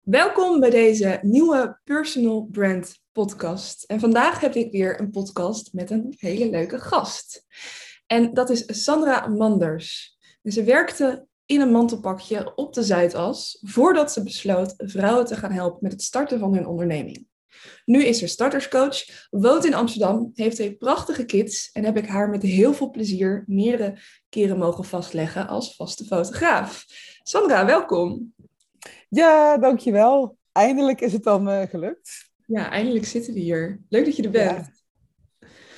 Welkom bij deze nieuwe Personal Brand podcast. En vandaag heb ik weer een podcast met een hele leuke gast. En dat is Sandra Manders. Ze werkte in een mantelpakje op de Zuidas voordat ze besloot vrouwen te gaan helpen met het starten van hun onderneming. Nu is ze starterscoach, woont in Amsterdam, heeft twee prachtige kids en heb ik haar met heel veel plezier meerdere keren mogen vastleggen als vaste fotograaf. Sandra, welkom. Ja, dankjewel. Eindelijk is het dan uh, gelukt. Ja, eindelijk zitten we hier. Leuk dat je er bent.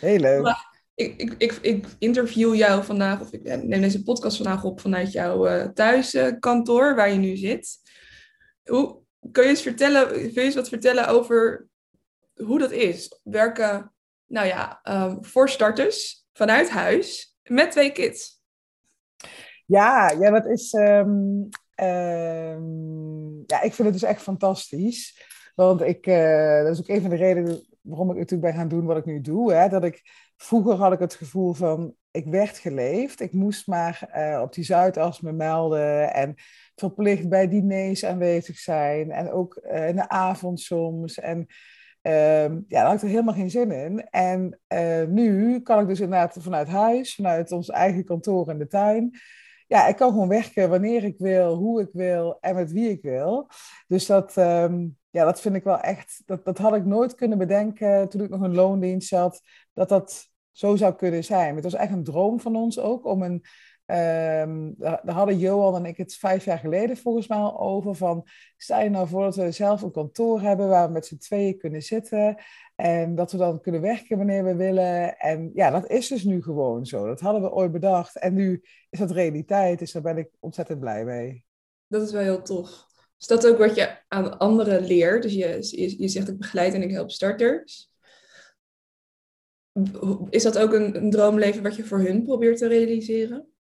Heel leuk. Ik, ik, ik, ik, interview jou vandaag, of ik neem deze podcast vandaag op vanuit jouw uh, thuiskantoor waar je nu zit. Hoe, kun je eens vertellen, kun je eens wat vertellen over hoe dat is? Werken, nou ja, um, voor starters vanuit huis met twee kids. Ja, ja dat is. Um, um, ja, ik vind het dus echt fantastisch. Want ik, uh, dat is ook een van de redenen waarom ik natuurlijk ben gaan doen wat ik nu doe. Hè? Dat ik, vroeger had ik het gevoel van, ik werd geleefd. Ik moest maar uh, op die Zuidas me melden en verplicht bij diners aanwezig zijn. En ook uh, in de avond soms. En Ehm, ja, daar had ik er helemaal geen zin in. En nu kan ik dus inderdaad vanuit huis, vanuit ons eigen kantoor in de tuin. Ja, ik kan gewoon werken wanneer ik wil, hoe ik wil en met wie ik wil. Dus dat, um, ja, dat vind ik wel echt, dat, dat had ik nooit kunnen bedenken toen ik nog een loondienst had, dat dat zo zou kunnen zijn. Het was echt een droom van ons ook om een Um, daar, hadden Johan en ik het vijf jaar geleden volgens mij al over. Van, stel je nou voor dat we zelf een kantoor hebben waar we met z'n tweeën kunnen zitten. En dat we dan kunnen werken wanneer we willen. En ja, dat is dus nu gewoon zo. Dat hadden we ooit bedacht. En nu is dat realiteit. Dus daar ben ik ontzettend blij mee. Dat is wel heel tof. Is dat ook wat je aan anderen leert? Dus je, je, zegt ik begeleid en ik help starters. Is dat ook een, een droomleven wat je voor hun probeert te realiseren?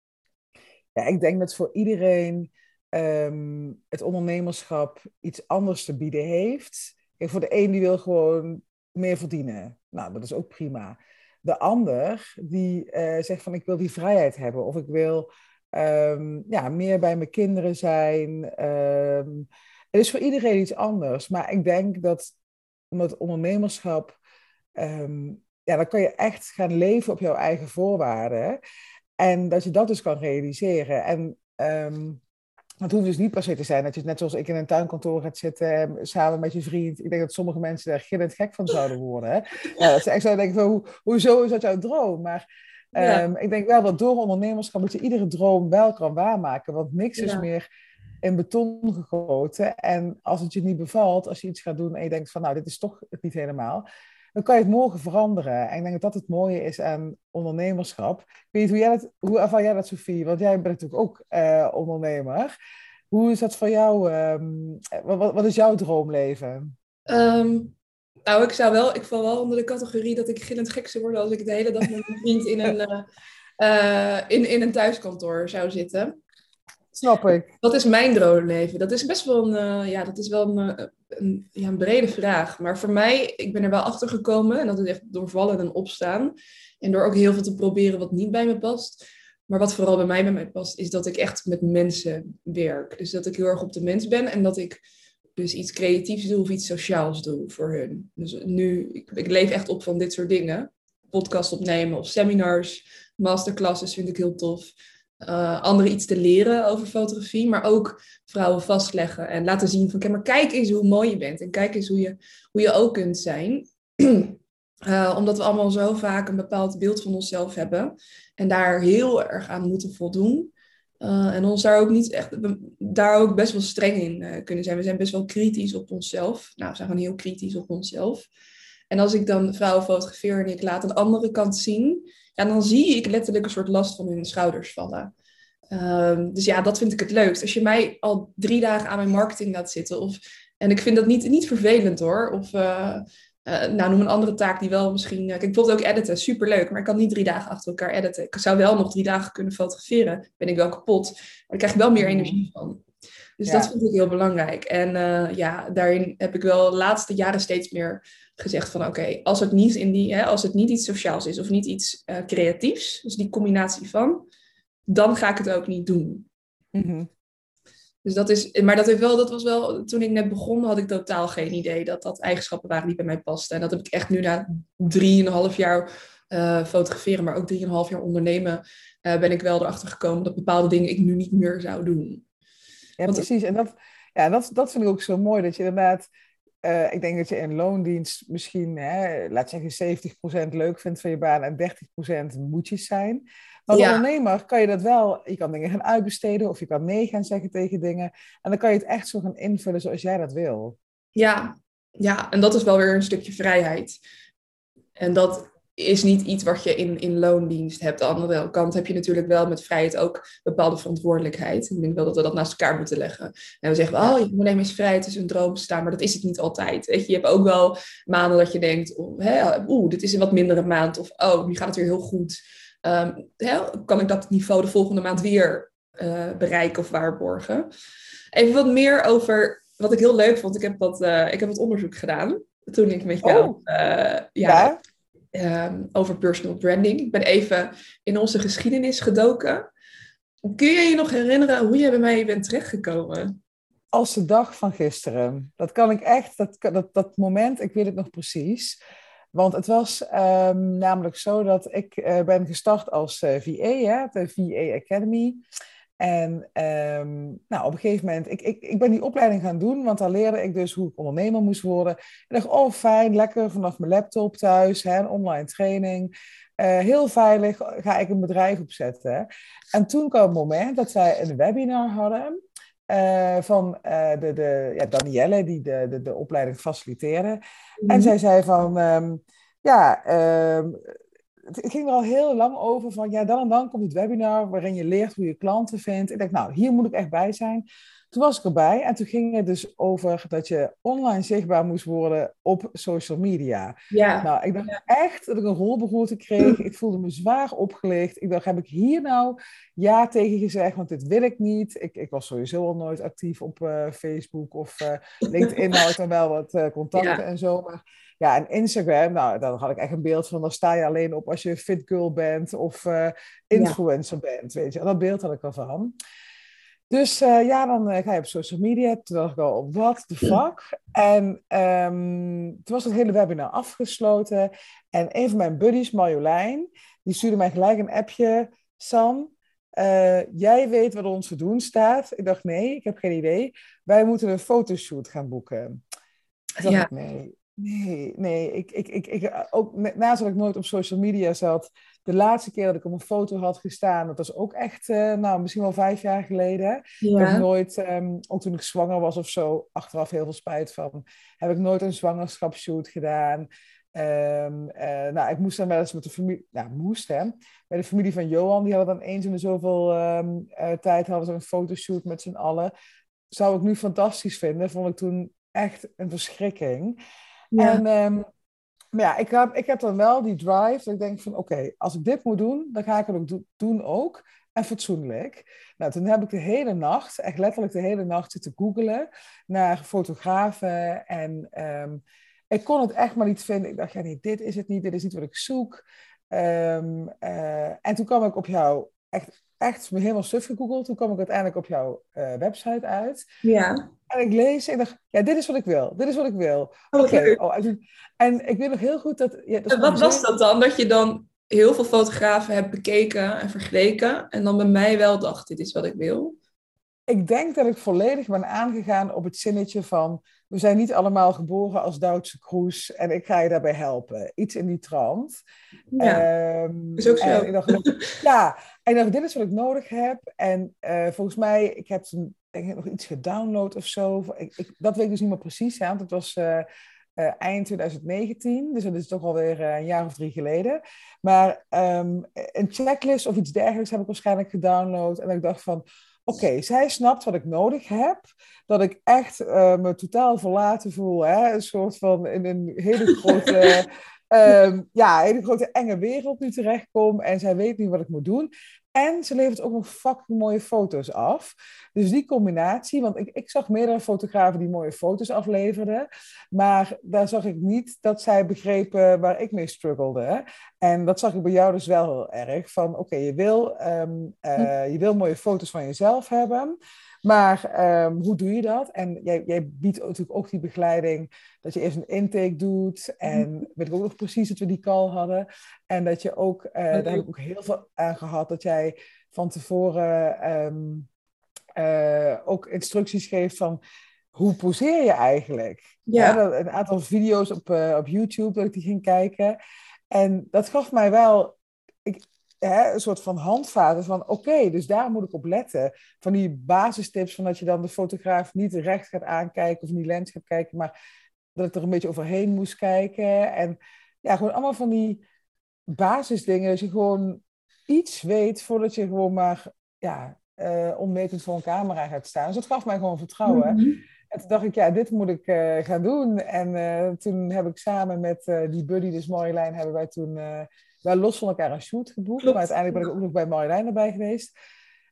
Ja, ik denk dat voor iedereen um, het ondernemerschap iets anders te bieden heeft. Kijk, voor de een die wil gewoon meer verdienen. Nou, dat is ook prima. De ander die uh, zegt van ik wil die vrijheid hebben of ik wil um, ja, meer bij mijn kinderen zijn. Het is voor iedereen iets anders. Maar ik denk dat met ondernemerschap, ja, dan kan je echt gaan leven op jouw eigen voorwaarden. En dat je dat dus kan realiseren. En um, het hoeft dus niet per se te zijn dat je net zoals ik in een tuinkantoor gaat zitten ehm, samen met je vriend. Ik denk dat sommige mensen daar gillend gek van zouden worden. Hè? Ja, dat ze echt zouden denken van, hoe, hoezo is dat jouw droom? Maar um, ik denk wel dat door ondernemerschap dat je iedere droom wel kan waarmaken. Want niks ja. is meer in beton gegoten. En als het je niet bevalt, als je iets gaat doen en je denkt van, nou, dit is toch het niet helemaal dan kan je het morgen veranderen. En ik denk dat dat het mooie is aan ondernemerschap. Ik weet hoe, jij dat, hoe ervaar jij dat, Sofie? Want jij bent natuurlijk ook uh, ondernemer. Hoe is dat voor jou? Um, wat, wat, is jouw droomleven? Um, nou, ik zou wel, ik val wel onder de categorie dat ik gillend gek zou worden als ik de hele dag met mijn vriend in een, uh, uh, in, in een thuiskantoor zou zitten. Snap ik. Wat is mijn droomleven? Dat is best wel een, ja, dat is wel een, een, ja, een brede vraag. Maar voor mij, ik ben er wel achter gekomen. En dat is echt door vallen en opstaan. En door ook heel veel te proberen wat niet bij me past. Maar wat vooral bij mij bij mij past, is dat ik echt met mensen werk. Dus dat ik heel erg op de mens ben. En dat ik dus iets creatiefs doe of iets sociaals doe voor hun. Dus nu, ik, ik leef echt op van dit soort dingen. Podcast opnemen of seminars, masterclasses vind ik heel tof uh, anderen iets te leren over fotografie, maar ook vrouwen vastleggen en laten zien van, kijk maar kijk eens hoe mooi je bent en kijk eens hoe je, hoe je ook kunt zijn. Uh, omdat we allemaal zo vaak een bepaald beeld van onszelf hebben en daar heel erg aan moeten voldoen. Uh, en ons daar ook niet echt, daar ook best wel streng in kunnen zijn. We zijn best wel kritisch op onszelf. Nou, we zijn gewoon heel kritisch op onszelf. En als ik dan vrouwen fotografeer en ik laat een andere kant zien, ja, dan zie ik letterlijk een soort last van hun schouders vallen. Um, dus ja, dat vind ik het leukst. Als je mij al drie dagen aan mijn marketing laat zitten. Of, en ik vind dat niet, niet vervelend hoor. Of uh, uh, nou, noem een andere taak die wel misschien. Uh, kijk, bijvoorbeeld ook editen, superleuk. Maar ik kan niet drie dagen achter elkaar editen. Ik zou wel nog drie dagen kunnen fotograferen. Ben ik wel kapot. Maar daar krijg ik wel meer energie van. Dus ja. dat vind ik heel belangrijk. En ja, daarin heb ik wel de laatste jaren steeds meer gezegd van oké, okay, als het niet in die, hè, als het niet iets sociaals is of niet iets uh, creatiefs, dus die combinatie van, dan ga ik het ook niet doen. Mm-hmm. Dus dat is, maar dat, heeft wel, dat was wel, toen ik net begon, had ik totaal geen idee dat dat eigenschappen waren die bij mij pasten. En dat heb ik echt nu na drieënhalf jaar uh, fotograferen, maar ook drieënhalf jaar ondernemen, uh, ben ik wel erachter gekomen dat bepaalde dingen ik nu niet meer zou doen. Ja, precies. En dat, ja, dat, dat vind ik ook zo mooi, dat je inderdaad, uh, ik denk dat je in loondienst misschien, hè, laat zeggen, 70% leuk vindt van je baan en 30% moetjes zijn. Maar als ondernemer kan je dat wel, je kan dingen gaan uitbesteden of je kan nee gaan zeggen tegen dingen. En dan kan je het echt zo gaan invullen zoals jij dat wil. Ja, ja, en dat is wel weer een stukje vrijheid. En dat is niet iets wat je in, in loondienst hebt. Aan de andere kant heb je natuurlijk wel met vrijheid ook bepaalde verantwoordelijkheid. Ik denk wel dat we dat naast elkaar moeten leggen. En we zeggen, oh, je ondernemersvrijheid is een droombestaan, maar dat is het niet altijd. Weet je, je hebt ook wel maanden dat je denkt, oh, oeh, dit is een wat mindere maand. Of, oh, nu gaat het weer heel goed. Um, kan ik dat niveau de volgende maand weer uh, bereiken of waarborgen? Even wat meer over wat ik heel leuk vond. Ik heb wat, uh, ik heb wat onderzoek gedaan toen ik met jou oh. uh, ja, ja? Um, over personal branding. Ik ben even in onze geschiedenis gedoken. Kun je je nog herinneren hoe je bij mij bent terechtgekomen? Als de dag van gisteren. Dat kan ik echt, dat, dat, dat moment, ik weet het nog precies. Want het was um, namelijk zo dat ik uh, ben gestart als uh, VA, hè, de VA Academy. En um, nou, op een gegeven moment, ik, ik, ik ben die opleiding gaan doen, want daar leerde ik dus hoe ik ondernemer moest worden. Ik dacht, oh fijn, lekker vanaf mijn laptop thuis, hè, online training. Uh, heel veilig ga ik een bedrijf opzetten. En toen kwam het moment dat zij een webinar hadden. Uh, van uh, de, de, ja, Danielle, die de, de, de opleiding faciliteerde. En mhm. zij zei van, um, ja, um, het ging er al heel lang over van, ja, dan en dan komt het webinar waarin je leert hoe je klanten vindt. Ik dacht, nou, hier moet ik echt bij zijn. Toen was ik erbij en toen ging het dus over dat je online zichtbaar moest worden op social media. Ja. Nou, ik dacht echt dat ik een rolbegroerte kreeg. Ik voelde me zwaar opgelicht. Ik dacht, heb ik hier nou ja tegen gezegd? Want dit wil ik niet. Ik, ik was sowieso al nooit actief op uh, Facebook of uh, LinkedIn had ik dan wel wat uh, contacten en zo. Maar ja, en Instagram, nou, daar had ik echt een beeld van. Dan sta je alleen op als je fit girl bent of influencer bent, weet je. En dat beeld had ik al van. Dus uh, ja, dan uh, ga je op social media. Toen dacht ik al, what the fuck? En um, toen was het hele webinar afgesloten. En een van mijn buddies, Marjolein, die stuurde mij gelijk een appje. Sam, uh, jij weet wat ons te doen staat. Ik dacht, nee, ik heb geen idee. Wij moeten een fotoshoot gaan boeken. Ik dacht, ja. nee, nee, nee. Ik, ik, ik, ik, ook naast dat ik nooit op social media zat de laatste keer dat ik op een foto had gestaan, dat was ook echt, uh, nou, misschien wel vijf jaar geleden. Ja. Ik heb nooit, um, ook toen ik zwanger was of zo, achteraf heel veel spijt van, heb ik nooit een zwangerschapsshoot gedaan. Um, uh, nou, ik moest dan wel eens met de familie, nou, moest hè, bij de familie van Johan, die hadden dan eens in de zoveel um, uh, tijd hadden ze een fotoshoot met z'n allen. Zou ik nu fantastisch vinden, vond ik toen echt een verschrikking. En um, maar ja, ik heb, ik heb dan wel die drive. Dat ik denk van oké, als ik dit moet doen, dan ga ik het ook doen ook. En fatsoenlijk. Nou, toen heb ik de hele nacht, echt letterlijk de hele nacht zitten googelen naar fotografen. En um, ik kon het echt maar niet vinden. Ik dacht, ja nee, dit is het niet. Dit is niet wat ik zoek. Um, uh, en toen kwam ik op jou echt, echt helemaal suf gegoogeld. Toen kwam ik uiteindelijk op jouw uh, website uit. Ja. En ik lees en ik dacht, ja, dit is wat ik wil. Dit is wat ik wil. Oh, Oké. Oh, en ik weet nog heel goed dat... Ja, dat wat was dat dan? Dat je dan heel veel fotografen hebt bekeken en vergeleken. En dan bij mij wel dacht, dit is wat ik wil. Ik denk dat ik volledig ben aangegaan op het zinnetje van... We zijn niet allemaal geboren als Duitse kroes en ik ga je daarbij helpen. Iets in die trant. Ja, um, is ook zo. En ik dacht, ja, en ik dacht, dit is wat ik nodig heb. En uh, volgens mij, ik heb toen denk ik nog iets gedownload of zo. Ik, ik, dat weet ik dus niet meer precies, hè, want het was uh, uh, eind 2019. Dus dat is toch alweer uh, een jaar of drie geleden. Maar um, een checklist of iets dergelijks heb ik waarschijnlijk gedownload. En ik dacht van, oké, zij snapt wat ik nodig heb. Dat ik echt me totaal verlaten voel. Hè? Een soort van in een hele grote... um, ja, hele grote enge wereld nu terechtkom. En zij weet niet wat ik moet doen. En ze levert ook nog fucking mooie foto's af. Dus die combinatie, want ik, ik zag meerdere fotografen die mooie foto's afleverden. Maar daar zag ik niet dat zij begrepen waar ik mee struggelde. En dat zag ik bij jou dus wel heel erg. Van oké, je, wil, um, uh, je wil mooie foto's van jezelf hebben. Maar ehm, hoe doe je dat? En jij, jij biedt natuurlijk ook die begeleiding dat je eerst een intake doet. En weet ik ook nog precies dat we die call hadden. En dat je ook, uh, daar heb ik ook heel veel aan gehad, dat jij van tevoren ehm, eh, ook instructies geeft van hoe poseer je eigenlijk? Ja. een aantal video's op, uh, op YouTube dat ik die ging kijken. En dat gaf mij wel hè, een soort van handvaten van oké, dus daar moet ik op letten. Van die basistips van dat je dan de fotograaf niet recht gaat aankijken of in die lens gaat kijken, maar dat ik er een beetje overheen moest kijken. En ja, gewoon allemaal van die basisdingen. Dat je gewoon iets weet voordat je gewoon maar ja, uh, onwetend voor een camera gaat staan. Dus dat gaf mij gewoon vertrouwen. Mhm. En toen dacht ik, ja, dit moet ik uh, gaan doen. En uh, toen heb ik samen met die buddy, dus Marjolein, hebben wij toen wel los van elkaar een shoot geboekt. Maar uiteindelijk ben ik ook nog bij Marjolein erbij geweest.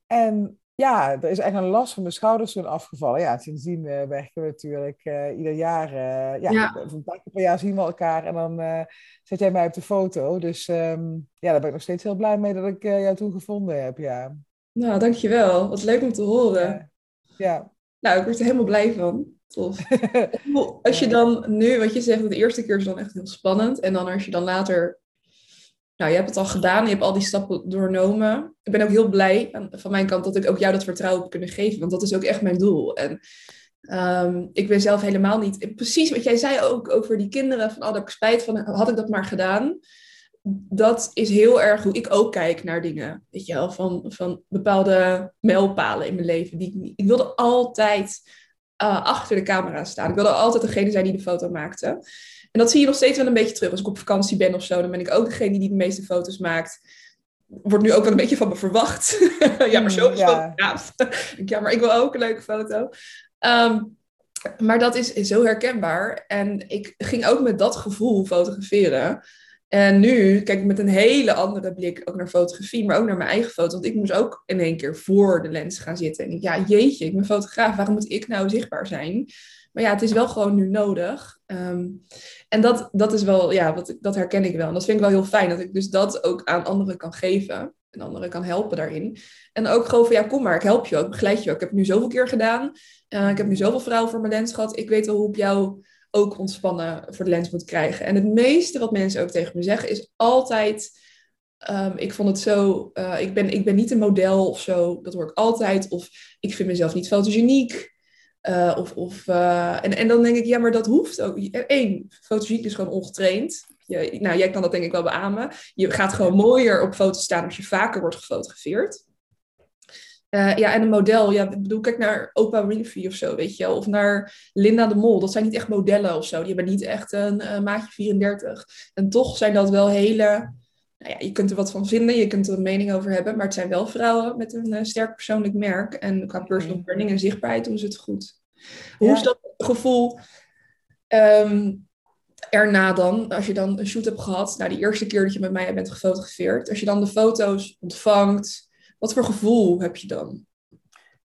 En ja, er is echt een last van mijn schouders toen afgevallen. Ja, sindsdien uh, werken we natuurlijk uh, ieder jaar. Uh, ja, ja, een paar keer per jaar zien we elkaar en dan zet jij mij op de foto. Dus um, ja, daar ben ik nog steeds heel blij mee dat ik jou toen gevonden heb. Ja. Nou, dankjewel. Wat leuk om te horen. Ja. ja. Nou, ik word er helemaal blij van. Tof. als je dan nu, wat je zegt, de eerste keer is dan echt heel spannend. En dan als je dan later nou, je hebt het al gedaan, je hebt al die stappen doornomen. Ik ben ook heel blij van mijn kant dat ik ook jou dat vertrouwen heb kunnen geven, want dat is ook echt mijn doel. En ehm, ik ben zelf helemaal niet, precies wat jij zei ook over die kinderen, van oh, daar heb ik spijt van, had ik dat maar gedaan. Dat is heel erg hoe ik ook kijk naar dingen, weet je wel, van, van bepaalde mijlpalen in mijn leven. Die, ik wilde altijd uh, achter de camera staan. Ik wilde altijd degene zijn die de foto maakte. En dat zie je nog steeds wel een beetje terug. Als ik op vakantie ben of zo, dan ben ik ook degene die de meeste foto's maakt. Wordt nu ook wel een beetje van me verwacht. ja, maar zo is ja. ja, maar ik wil ook een leuke foto. Ehm, maar dat is zo herkenbaar. En ik ging ook met dat gevoel fotograferen. En nu kijk ik met een hele andere blik ook naar fotografie, maar ook naar mijn eigen foto. Want ik moest ook in één keer voor de lens gaan zitten. En ik, ja, jeetje, ik ben fotograaf, waarom moet ik nou zichtbaar zijn? Maar ja, het is wel gewoon nu nodig. Ehm, en dat, dat is wel, ja, wat, dat herken ik wel. En dat vind ik wel heel fijn, dat ik dus dat ook aan anderen kan geven. En anderen kan helpen daarin. En ook gewoon van, ja, kom maar, ik help je ook, begeleid je ook. Ik heb het nu zoveel keer gedaan. Uh, ik heb nu zoveel vrouwen voor mijn lens gehad. Ik weet wel hoe ik jou ook ontspannen voor de lens moet krijgen. En het meeste wat mensen ook tegen me zeggen is altijd... Um, ik vond het zo, uh, ik, ben, ik ben niet een model of zo, dat hoor ik altijd. Of ik vind mezelf niet fotogeniek. Uh, of, of, uh, en, en dan denk ik, ja, maar dat hoeft ook. Eén, fotogeniek is gewoon ongetraind. Je, nou, jij kan dat denk ik wel beamen. Je gaat gewoon mooier op foto's staan als je vaker wordt gefotografeerd. Uh, ja, en een model, ja, bedoel, kijk naar Oprah Winfrey of zo, weet je wel. Of naar Linda de Mol. Dat zijn niet echt modellen of zo. Die hebben niet echt een maatje 34. En toch zijn dat wel hele... Nou ja, je kunt er wat van vinden, je kunt er een mening over hebben. Maar het zijn wel vrouwen met een uh, sterk persoonlijk merk. En qua personal branding en zichtbaarheid doen ze het goed. Hoe is dat gevoel um, erna dan, als je dan een shoot hebt gehad, nou die eerste keer dat je met mij bent gefotografeerd, als je dan de foto's ontvangt, wat voor gevoel heb je dan?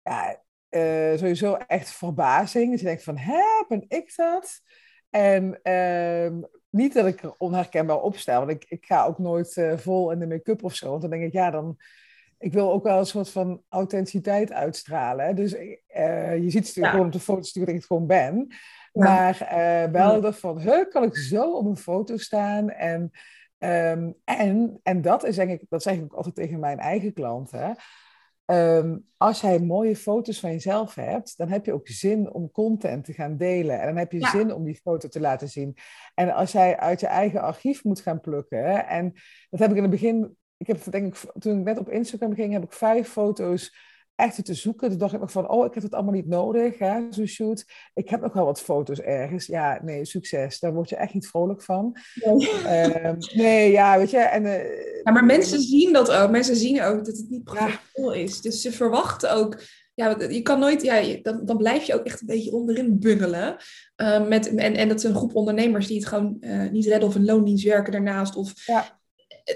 Ja, uh, sowieso echt verbazing. Dus je denkt van, hè, ben ik dat? En uh, niet dat ik er onherkenbaar opstel, want ik, ik ga ook nooit uh, vol in de make-up of zo. Want dan denk ik, ja, dan... Ik wil ook wel een soort van authenticiteit uitstralen. Dus uh, je ziet het ja. gewoon op de foto's dat ik het gewoon ben. Ja. Maar wel ja. van, huh, kan ik zo op een foto staan? En Um, en, en dat is denk ik, dat zeg ik ook altijd tegen mijn eigen klanten. Um, als jij mooie foto's van jezelf hebt, dan heb je ook zin om content te gaan delen. En dan heb je ja. zin om die foto te laten zien. En als jij uit je eigen archief moet gaan plukken, en dat heb ik in het begin, ik heb denk ik, toen ik net op Instagram ging, heb ik vijf foto's echt te zoeken. Toen dacht ik nog van, oh, ik heb het allemaal niet nodig, zo'n shoot. Ik heb nog wel wat foto's ergens. Ja, nee, succes. Daar word je echt niet vrolijk van. Nee, uh, nee ja, weet je. En, uh, ja, maar mensen zien dat ook. Mensen zien ook dat het niet professioneel ja. is. Dus ze verwachten ook... Ja, je kan nooit... Ja, dan, dan blijf je ook echt een beetje onderin bungelen. Uh, met, en, en dat is een groep ondernemers die het gewoon uh, niet redden of een loondienst werken daarnaast. Of ja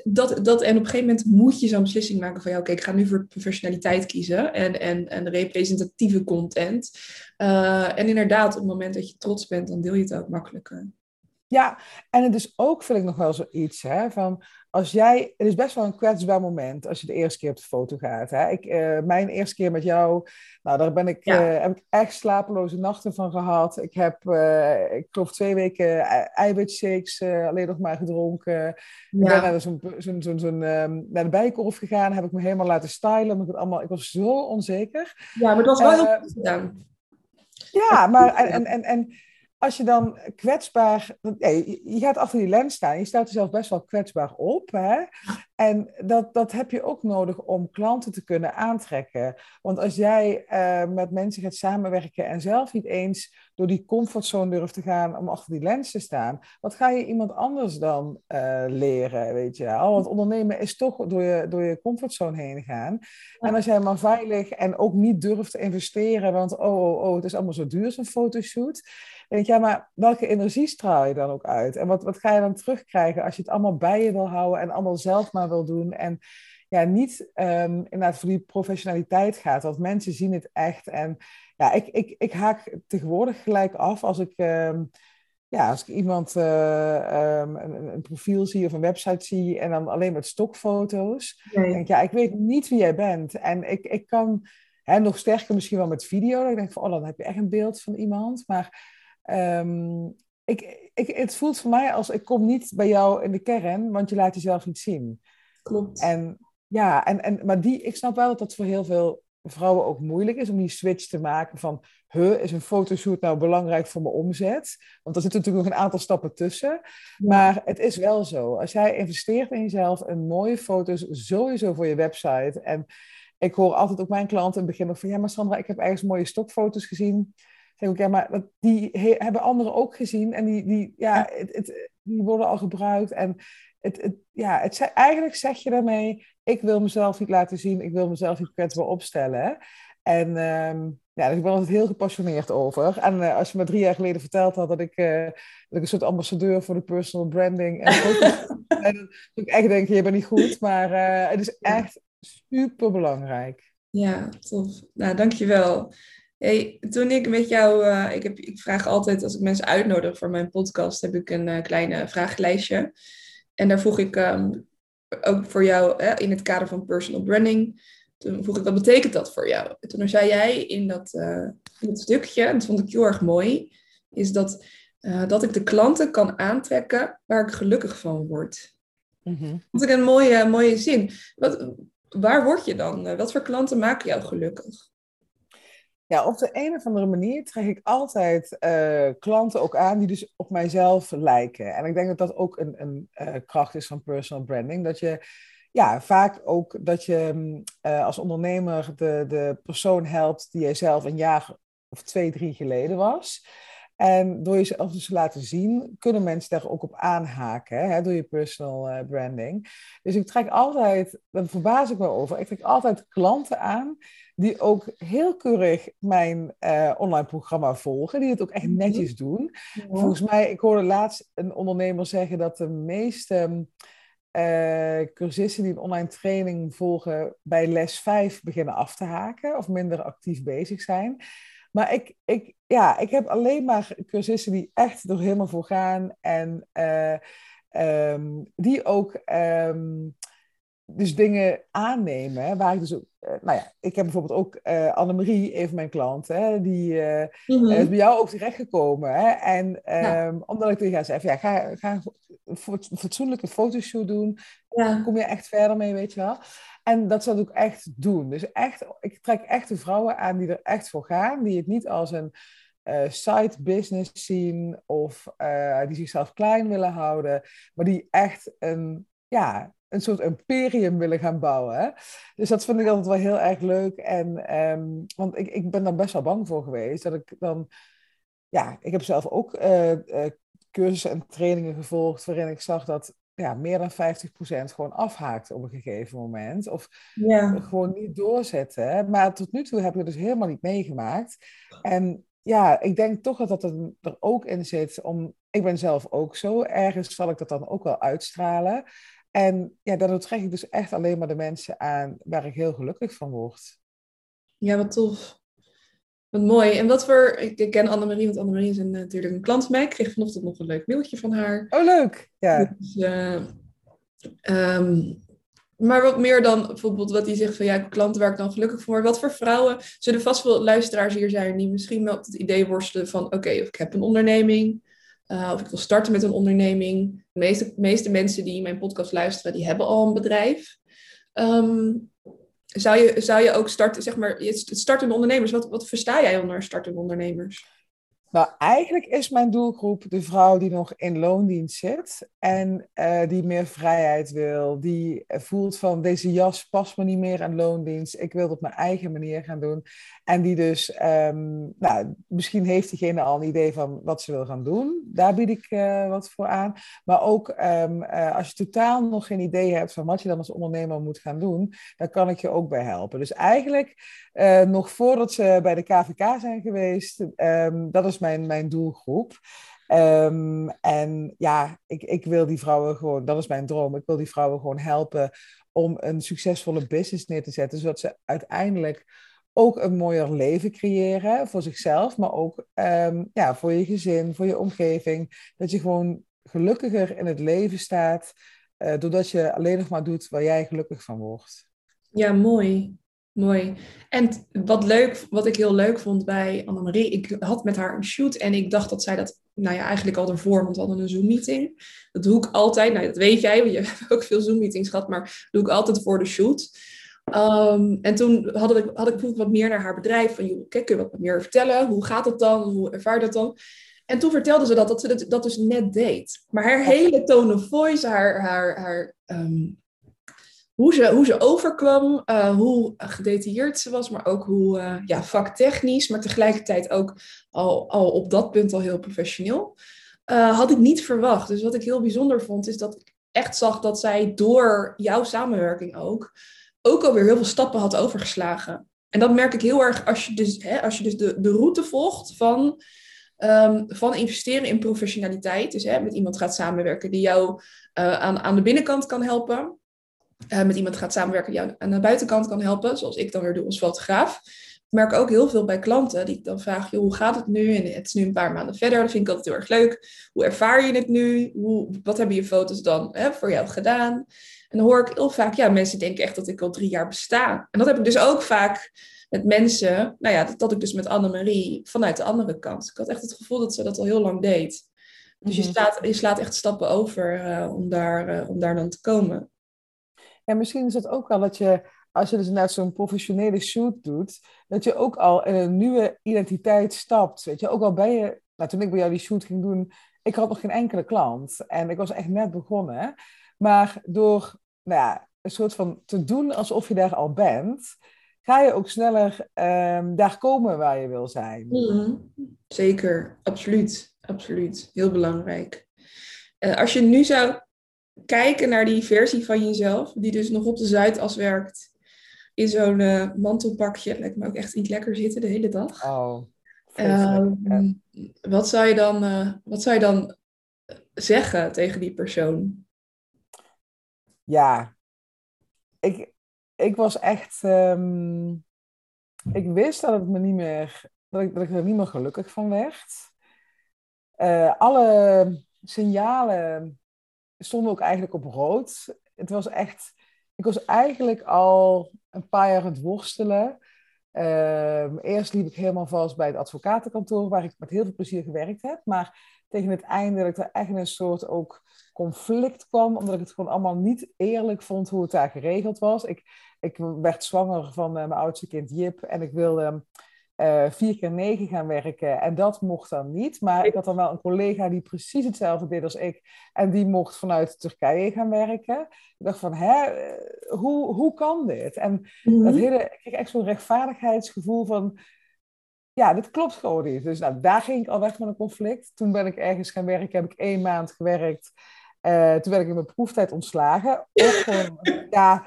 dat, dat, en op een gegeven moment moet je zo'n beslissing maken van ja, oké, ik ga nu voor professionaliteit kiezen en, en, en representatieve content. Uh, en inderdaad, op het moment dat je trots bent, dan deel je het ook makkelijker. Ja, en het is ook, vind ik nog wel zoiets, hè, van als jij, het is best wel een kwetsbaar moment als je de eerste keer op de foto gaat. Hè. Ik, uh, mijn eerste keer met jou, nou, daar ben ik, ja. uh, heb ik echt slapeloze nachten van gehad. Ik heb, uh, ik geloof twee weken eiwitshakes alleen nog maar gedronken. Ik ben naar zo'n zo'n zo'n zo'n um, naar de bijkorf gegaan, heb ik me helemaal laten stylen. Ik, allemaal, ik was zo onzeker. Ja, maar dat was wel heel goed gedaan. Ja, maar en, en, en, en als je dan kwetsbaar, je gaat achter die lens staan, je stelt jezelf best wel kwetsbaar op. Hè? En dat, dat heb je ook nodig om klanten te kunnen aantrekken. Want als jij uh, met mensen gaat samenwerken en zelf niet eens door die comfortzone durft te gaan om achter die lens te staan, wat ga je iemand anders dan uh, leren? Weet je? Al want ondernemen is toch door je, door je comfortzone heen gaan. En als jij maar veilig en ook niet durft te investeren, want oh, oh, oh, het is allemaal zo duur, zo'n fotoshoot denk ja, maar welke energie straal je dan ook uit? En wat, wat ga je dan terugkrijgen als je het allemaal bij je wil houden en allemaal zelf maar wil doen? En ja, niet um, inderdaad voor die professionaliteit gaat, want mensen zien het echt. En ja, ik, ik, ik haak tegenwoordig gelijk af als ik... Um, ja, als ik iemand uh, um, een, een, profiel zie of een website zie en dan alleen met stokfoto's, nee. denk ik, ja, ik weet niet wie jij bent. En ik, ik kan, hè, nog sterker misschien wel met video, dan denk ik van, oh, dan heb je echt een beeld van iemand. Maar Um, ik, ik, het voelt voor mij als ik kom niet bij jou in de kern, want je laat jezelf niet zien. Klopt. En ja, en, en, maar die, ik snap wel dat dat voor heel veel vrouwen ook moeilijk is om die switch te maken van, huh, is een fotoshoot nou belangrijk voor mijn omzet? Want er zitten natuurlijk nog een aantal stappen tussen. Maar het is wel zo. Als jij investeert in jezelf, een mooie foto's sowieso voor je website. En ik hoor altijd ook mijn klanten in het begin nog van, ja, maar Sandra, ik heb ergens mooie stokfoto's gezien zeg ik, ja, maar die hebben anderen ook gezien en die, die, ja, Het, het, die worden al gebruikt. En het, het, ja, het, eigenlijk zeg je daarmee, ik wil mezelf niet laten zien, ik wil mezelf niet kwetsbaar opstellen. En um, ja, dus ik ben altijd heel gepassioneerd over. En uh, als je me drie jaar geleden verteld had dat ik, uh, dat ik een soort ambassadeur voor de personal branding en dan zou ik echt denken, je bent niet goed. Maar uh, het is echt super belangrijk. Ja, tof. Nou, dankjewel. Hey, toen ik met jou, uh, ik, heb, ik vraag altijd als ik mensen uitnodig voor mijn podcast, heb ik een uh, kleine vragenlijstje. En daar vroeg ik um, ook voor jou in het kader van personal branding. Toen vroeg ik, wat betekent dat voor jou? En toen zei jij in dat, uh, in dat stukje, en dat vond ik heel erg mooi, is dat, dat ik de klanten kan aantrekken waar ik gelukkig van word. Mm -hmm. Dat is een mooie, mooie zin. Wat, waar word je dan? Wat voor klanten maken jou gelukkig? Ja, op de een of andere manier trek ik altijd uh, klanten ook aan die dus op mijzelf lijken. En ik denk dat dat ook een, een uh, kracht is van personal branding. Dat je ja, vaak ook dat je uh, als ondernemer de, de persoon helpt die jij zelf een jaar of twee, drie geleden was. En door jezelf dus te laten zien, kunnen mensen daar ook op aanhaken, hè, door je personal branding. Dus ik trek altijd, daar verbaas ik me over, ik trek altijd klanten aan die ook heel keurig mijn uh, online programma volgen, die het ook echt mhm. netjes doen. Volgens mij, ik hoorde laatst een ondernemer zeggen dat de meeste uh, cursisten die een online training volgen bij les 5 beginnen af te haken of minder actief bezig zijn. Maar ik, ik, ja, ik heb alleen maar cursisten die echt er helemaal voor gaan en uh, um, die ook um, dus dingen aannemen, waar ik dus ook, uh, nou ja, ik heb bijvoorbeeld ook uh, Annemarie, een van mijn klanten, die mm -hmm. is bij jou ook terechtgekomen. Hè, en um, ja. omdat ik tegen haar zei, ja, ga, ga een fatsoenlijke fotoshoot doen, ja. kom je echt verder mee, weet je wel. En dat zal ik ook echt doen. Dus echt, ik trek echt de vrouwen aan die er echt voor gaan, die het niet als een side business zien of die zichzelf klein willen houden, maar die echt een, ja, een soort imperium willen gaan bouwen. Hè? Dus dat vind ik altijd wel heel erg leuk. En, um, want ik, ik ben daar best wel bang voor geweest. Dat ik dan... Ja, ik heb zelf ook uh, uh, cursussen en trainingen gevolgd... waarin ik zag dat ja, meer dan 50% gewoon afhaakt op een gegeven moment. Of ja. gewoon niet doorzetten. Maar tot nu toe heb ik het dus helemaal niet meegemaakt. En ja, ik denk toch dat dat er ook in zit. Om, ik ben zelf ook zo. Ergens zal ik dat dan ook wel uitstralen. En ja, daardoor trek ik dus echt alleen maar de mensen aan waar ik heel gelukkig van word. Ja, wat tof. Wat mooi. En wat voor... Ik ken Annemarie, want Annemarie is een, natuurlijk een klant van mij. Ik kreeg vanochtend nog een leuk mailtje van haar. Oh, leuk. Ja. Dus, uh, maar wat meer dan bijvoorbeeld wat hij zegt van ja, klanten waar ik dan gelukkig voor. Wat voor vrouwen zullen vast wel luisteraars hier zijn die misschien wel het idee worstelen van oké, of ik heb een onderneming. Uh, of ik wil starten met een onderneming. De meeste, meeste mensen die mijn podcast luisteren, die hebben al een bedrijf. Um, zou, je, zou je ook starten, zeg maar, startende ondernemers, wat, wat versta jij onder startende ondernemers? Nou, eigenlijk is mijn doelgroep de vrouw die nog in loondienst zit en uh, die meer vrijheid wil, die voelt van deze jas past me niet meer aan loondienst, ik wil het op mijn eigen manier gaan doen. En die dus, um, nou, misschien heeft diegene al een idee van wat ze wil gaan doen, daar bied ik uh, wat voor aan. Maar ook um, uh, als je totaal nog geen idee hebt van wat je dan als ondernemer moet gaan doen, dan kan ik je ook bij helpen. Dus eigenlijk nog voordat ze bij de KVK zijn geweest, um, dat is mijn, mijn doelgroep. En ja, ik, ik wil die vrouwen gewoon, dat is mijn droom, ik wil die vrouwen gewoon helpen om een succesvolle business neer te zetten, zodat ze uiteindelijk ook een mooier leven creëren voor zichzelf, maar ook um, ja, voor je gezin, voor je omgeving. Dat je gewoon gelukkiger in het leven staat, uh, doordat je alleen nog maar doet waar jij gelukkig van wordt. Ja, mooi. Mooi. En wat leuk, wat ik heel leuk vond bij Annemarie, ik had met haar een shoot en ik dacht dat zij dat, nou ja, eigenlijk al ervoor, want we hadden een Zoom-meeting. Dat doe ik altijd, nou dat weet jij, want je hebt ook veel Zoom-meetings gehad, maar dat doe ik altijd voor de shoot. Um, en toen had ik, had ik wat meer naar haar bedrijf, van joh, kijk, kun je wat meer vertellen? Hoe gaat het dan? Hoe ervaar je dat dan? En toen vertelde ze dat, dat ze dat, dat dus net deed. Maar haar hele tone of voice, haar, haar, haar um, hoe ze, hoe ze overkwam, uh, hoe gedetailleerd ze was, maar ook hoe uh, ja, vaktechnisch, maar tegelijkertijd ook al, al op dat punt al heel professioneel, uh, had ik niet verwacht. Dus wat ik heel bijzonder vond, is dat ik echt zag dat zij door jouw samenwerking ook, ook alweer heel veel stappen had overgeslagen. En dat merk ik heel erg als je dus, hè, als je dus de, de route volgt van, um, van investeren in professionaliteit. Dus hè, met iemand gaat samenwerken die jou aan, aan de binnenkant kan helpen uh, met iemand gaat samenwerken die jou aan de buitenkant kan helpen, zoals ik dan weer doe als fotograaf. Ik merk ook heel veel bij klanten die ik dan vraag, hoe gaat het nu? En het is nu een paar maanden verder, dat vind ik altijd heel erg leuk. Hoe ervaar je het nu? Hoe, wat hebben je foto's dan hè, voor jou gedaan? En dan hoor ik heel vaak, ja, mensen denken echt dat ik al drie jaar besta. En dat heb ik dus ook vaak met mensen, nou ja, dat, dat ik dus met Annemarie vanuit de andere kant. Ik had echt het gevoel dat ze dat al heel lang deed. Dus je, slaat, je slaat echt stappen over uh, om, daar, uh, om daar dan te komen. En misschien is het ook wel dat je, als je dus naar zo'n professionele shoot doet, dat je ook al in een nieuwe identiteit stapt. Weet je, ook al ben je, nou, toen ik bij jou die shoot ging doen, ik had nog geen enkele klant. En ik was echt net begonnen. Maar door nou ja, een soort van te doen alsof je daar al bent, ga je ook sneller um, daar komen waar je wil zijn. Mm, zeker, absoluut. Absoluut. Heel belangrijk. Uh, als je nu zou kijken naar die versie van jezelf, die dus nog op de Zuidas werkt, in zo'n uh, mantelpakje. Lijkt me ook echt niet lekker zitten de hele dag. Oh, um, wat, zou je dan, uh, wat zou je dan zeggen tegen die persoon? Ja, ik, ik was echt. Um, ik wist dat het me niet meer. Dat ik, dat ik er niet meer gelukkig van werd. Uh, alle signalen stonden ook eigenlijk op rood. Het was echt, ik was eigenlijk al een paar jaar aan het worstelen. Uh, eerst liep ik helemaal vast bij het advocatenkantoor, waar ik met heel veel plezier gewerkt heb. Maar tegen het einde dat ik er echt een soort ook conflict kwam, omdat ik het gewoon allemaal niet eerlijk vond hoe het daar geregeld was. Ik, ik werd zwanger van uh, mijn oudste kind Jip en ik wilde uh, vier keer negen gaan werken. En dat mocht dan niet. Maar ik had dan wel een collega die precies hetzelfde deed als ik. En die mocht vanuit Turkije gaan werken. Ik dacht van, hè, eh, hoe, hoe kan dit? En dat hele, ik kreeg echt zo'n rechtvaardigheidsgevoel van... Ja, dit klopt gewoon niet. Dus nou, daar ging ik al weg met een conflict. Toen ben ik ergens gaan werken, heb ik één maand gewerkt. Uh, toen werd ik in mijn proeftijd ontslagen. Gewoon, ja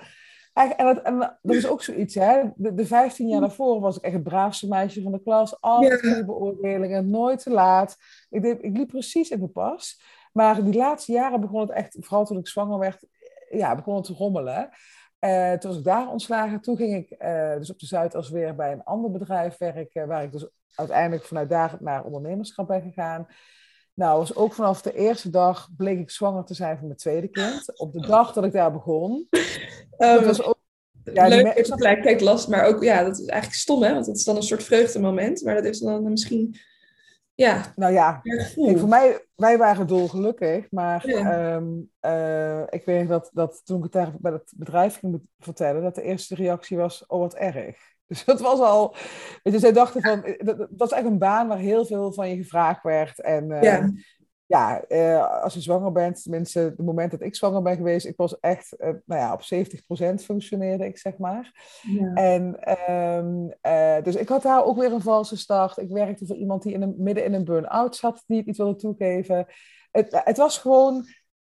en, dat, en dat is ook zoiets, hè. De, de 15 jaar daarvoor was ik echt het braafste meisje van de klas. Altijd goede beoordelingen, nooit te laat. Ik, deed, ik liep precies in de pas. Maar die laatste jaren begon het echt, vooral toen ik zwanger werd, ja, begon het te rommelen. Uh, toen was ik daar ontslagen. Toen ging ik uh, dus op de Zuidas weer bij een ander bedrijf werken, waar ik dus uiteindelijk vanuit daar naar ondernemerschap ben gegaan. Nou, was ook vanaf de eerste dag bleek ik zwanger te zijn van mijn tweede kind. Op de dag dat ik daar begon. Um, was ook, ja, leuk, ik tegelijkertijd last, maar ook, ja, dat is eigenlijk stom, hè? Want het is dan een soort vreugdemoment, maar dat is dan misschien ja. Nou ja, voor mij, wij waren dolgelukkig, maar ehm, eh, ik weet dat, dat toen ik het daar bij het bedrijf ging vertellen, dat de eerste reactie was, oh wat erg. Dus dat was al, weet je, zij dachten van, eh, dat, dat was echt een baan waar heel veel van je gevraagd werd. En uh, ja ja, uh, als je zwanger bent, tenminste, het moment dat ik zwanger ben geweest, ik was echt, uh, nou ja, op 70% functioneerde ik, zeg maar. Ja. En um, uh, dus ik had daar ook weer een valse start. Ik werkte voor iemand die in een, midden in een burn-out zat, die het niet wilde toegeven. Het, het was gewoon,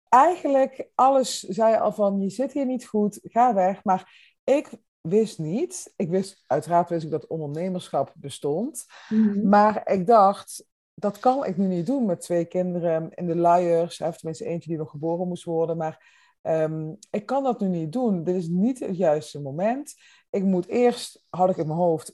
eigenlijk, alles zei al van, je zit hier niet goed, ga weg. Maar ik wist niet, ik wist, uiteraard wist ik dat ondernemerschap bestond. Mm -hmm. Maar ik dacht, dat kan ik nu niet doen met twee kinderen in de luiers. Of tenminste eentje die nog geboren moest worden. Maar um, ik kan dat nu niet doen. Dit is niet het juiste moment. Ik moet eerst, had ik in mijn hoofd,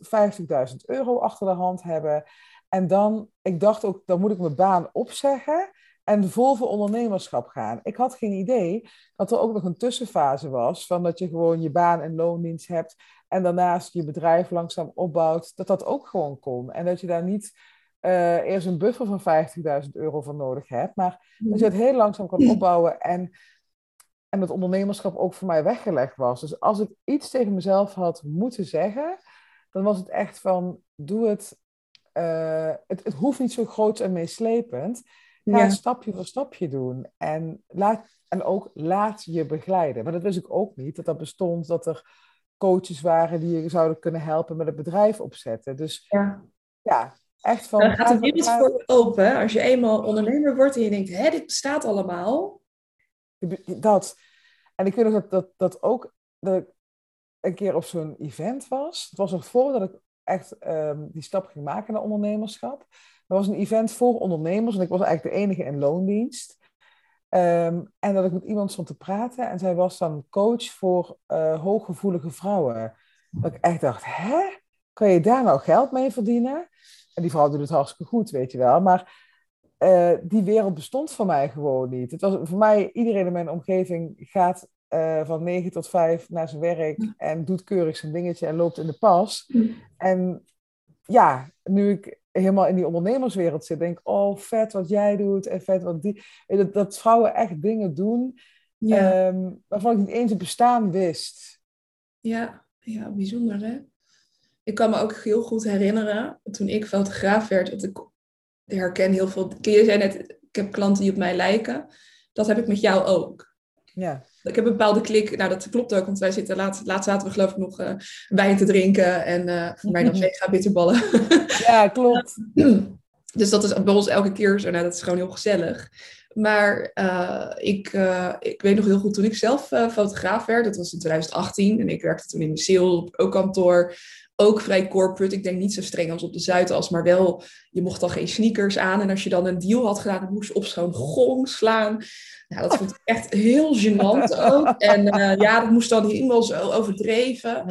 50.000 euro achter de hand hebben. En dan, ik dacht ook, dan moet ik mijn baan opzeggen en vol voor ondernemerschap gaan. Ik had geen idee dat er ook nog een tussenfase was, van dat je gewoon je baan en loondienst hebt en daarnaast je bedrijf langzaam opbouwt, dat dat ook gewoon kon. En dat je daar niet uh, eerst een buffer van 50.000 euro voor nodig hebt. Maar dat je het heel langzaam kan opbouwen en, en het ondernemerschap ook voor mij weggelegd was. Dus als ik iets tegen mezelf had moeten zeggen, dan was het echt van, doe het, uh, het, het hoeft niet zo groot en meeslepend. Ga ja. stapje voor stapje doen. En, laat, en ook laat je begeleiden. Maar dat wist ik ook niet, dat dat bestond, dat er coaches waren die je zouden kunnen helpen met het bedrijf opzetten. Dus ja, ja Echt van, dan gaat de wereld voor open. Als je eenmaal ondernemer wordt en je denkt, dit bestaat allemaal. Dat. En ik weet nog dat, dat, dat ook dat ik een keer op zo'n event was. Het was nog voordat ik echt um, die stap ging maken naar ondernemerschap. Er was een event voor ondernemers en ik was eigenlijk de enige in loondienst. Um, en dat ik met iemand stond te praten en zij was dan coach voor uh, hooggevoelige vrouwen. Dat ik echt dacht, hè? Kan je daar nou geld mee verdienen? En die vrouw doet het hartstikke goed, weet je wel. Maar uh, die wereld bestond voor mij gewoon niet. Het was voor mij, iedereen in mijn omgeving gaat uh, van 9 tot 5 naar zijn werk en doet keurig zijn dingetje en loopt in de pas. En ja, nu ik helemaal in die ondernemerswereld zit, denk ik, oh vet wat jij doet en vet wat die. Dat, dat vrouwen echt dingen doen ja. um, waarvan ik niet eens het bestaan wist. Ja, ja, bijzonder hè? Ik kan me ook heel goed herinneren, toen ik fotograaf werd, dat ik herken heel veel. Je zei net, ik heb klanten die op mij lijken. Dat heb ik met jou ook. Ja. Ik heb een bepaalde klik, nou dat klopt ook, want wij zitten laatst, laatst zaten we geloof ik nog uh, wijn te drinken en uh, voor mij nog mega bitterballen. Ja, klopt. dus dat is bij ons elke keer zo, nou dat is gewoon heel gezellig. Maar uh, ik, ik weet nog heel goed, toen ik zelf fotograaf werd, dat was in 2018 en ik werkte toen in een sale, ook kantoor ook vrij corporate. Ik denk niet zo streng als op de Zuidas, maar wel, je mocht dan geen sneakers aan. En als je dan een deal had gedaan, dan moest je op zo'n gong slaan. Nou, dat vond ik echt heel gênant ook. En uh, ja, dat moest dan helemaal zo overdreven.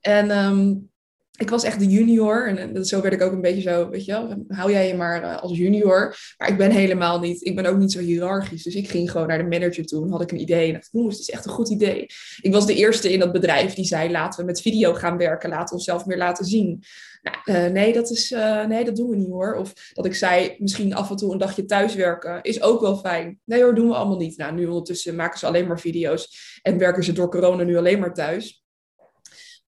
En um, ik was echt de junior. En, zo werd ik ook een beetje zo, weet je wel, hou jij je maar uh, als junior. Maar ik ben helemaal niet, ik ben ook niet zo hiërarchisch. Dus ik ging gewoon naar de manager toe en had ik een idee. En dacht, jongens, het is echt een goed idee. Ik was de eerste in dat bedrijf die zei, laten we met video gaan werken. Laten we onszelf meer laten zien. Nou, uh, nee, dat is, uh, nee, dat doen we niet hoor. Of dat ik zei, misschien af en toe een dagje thuiswerken is ook wel fijn. Nee hoor, doen we allemaal niet. Nou, nu ondertussen maken ze alleen maar video's en werken ze door corona nu alleen maar thuis.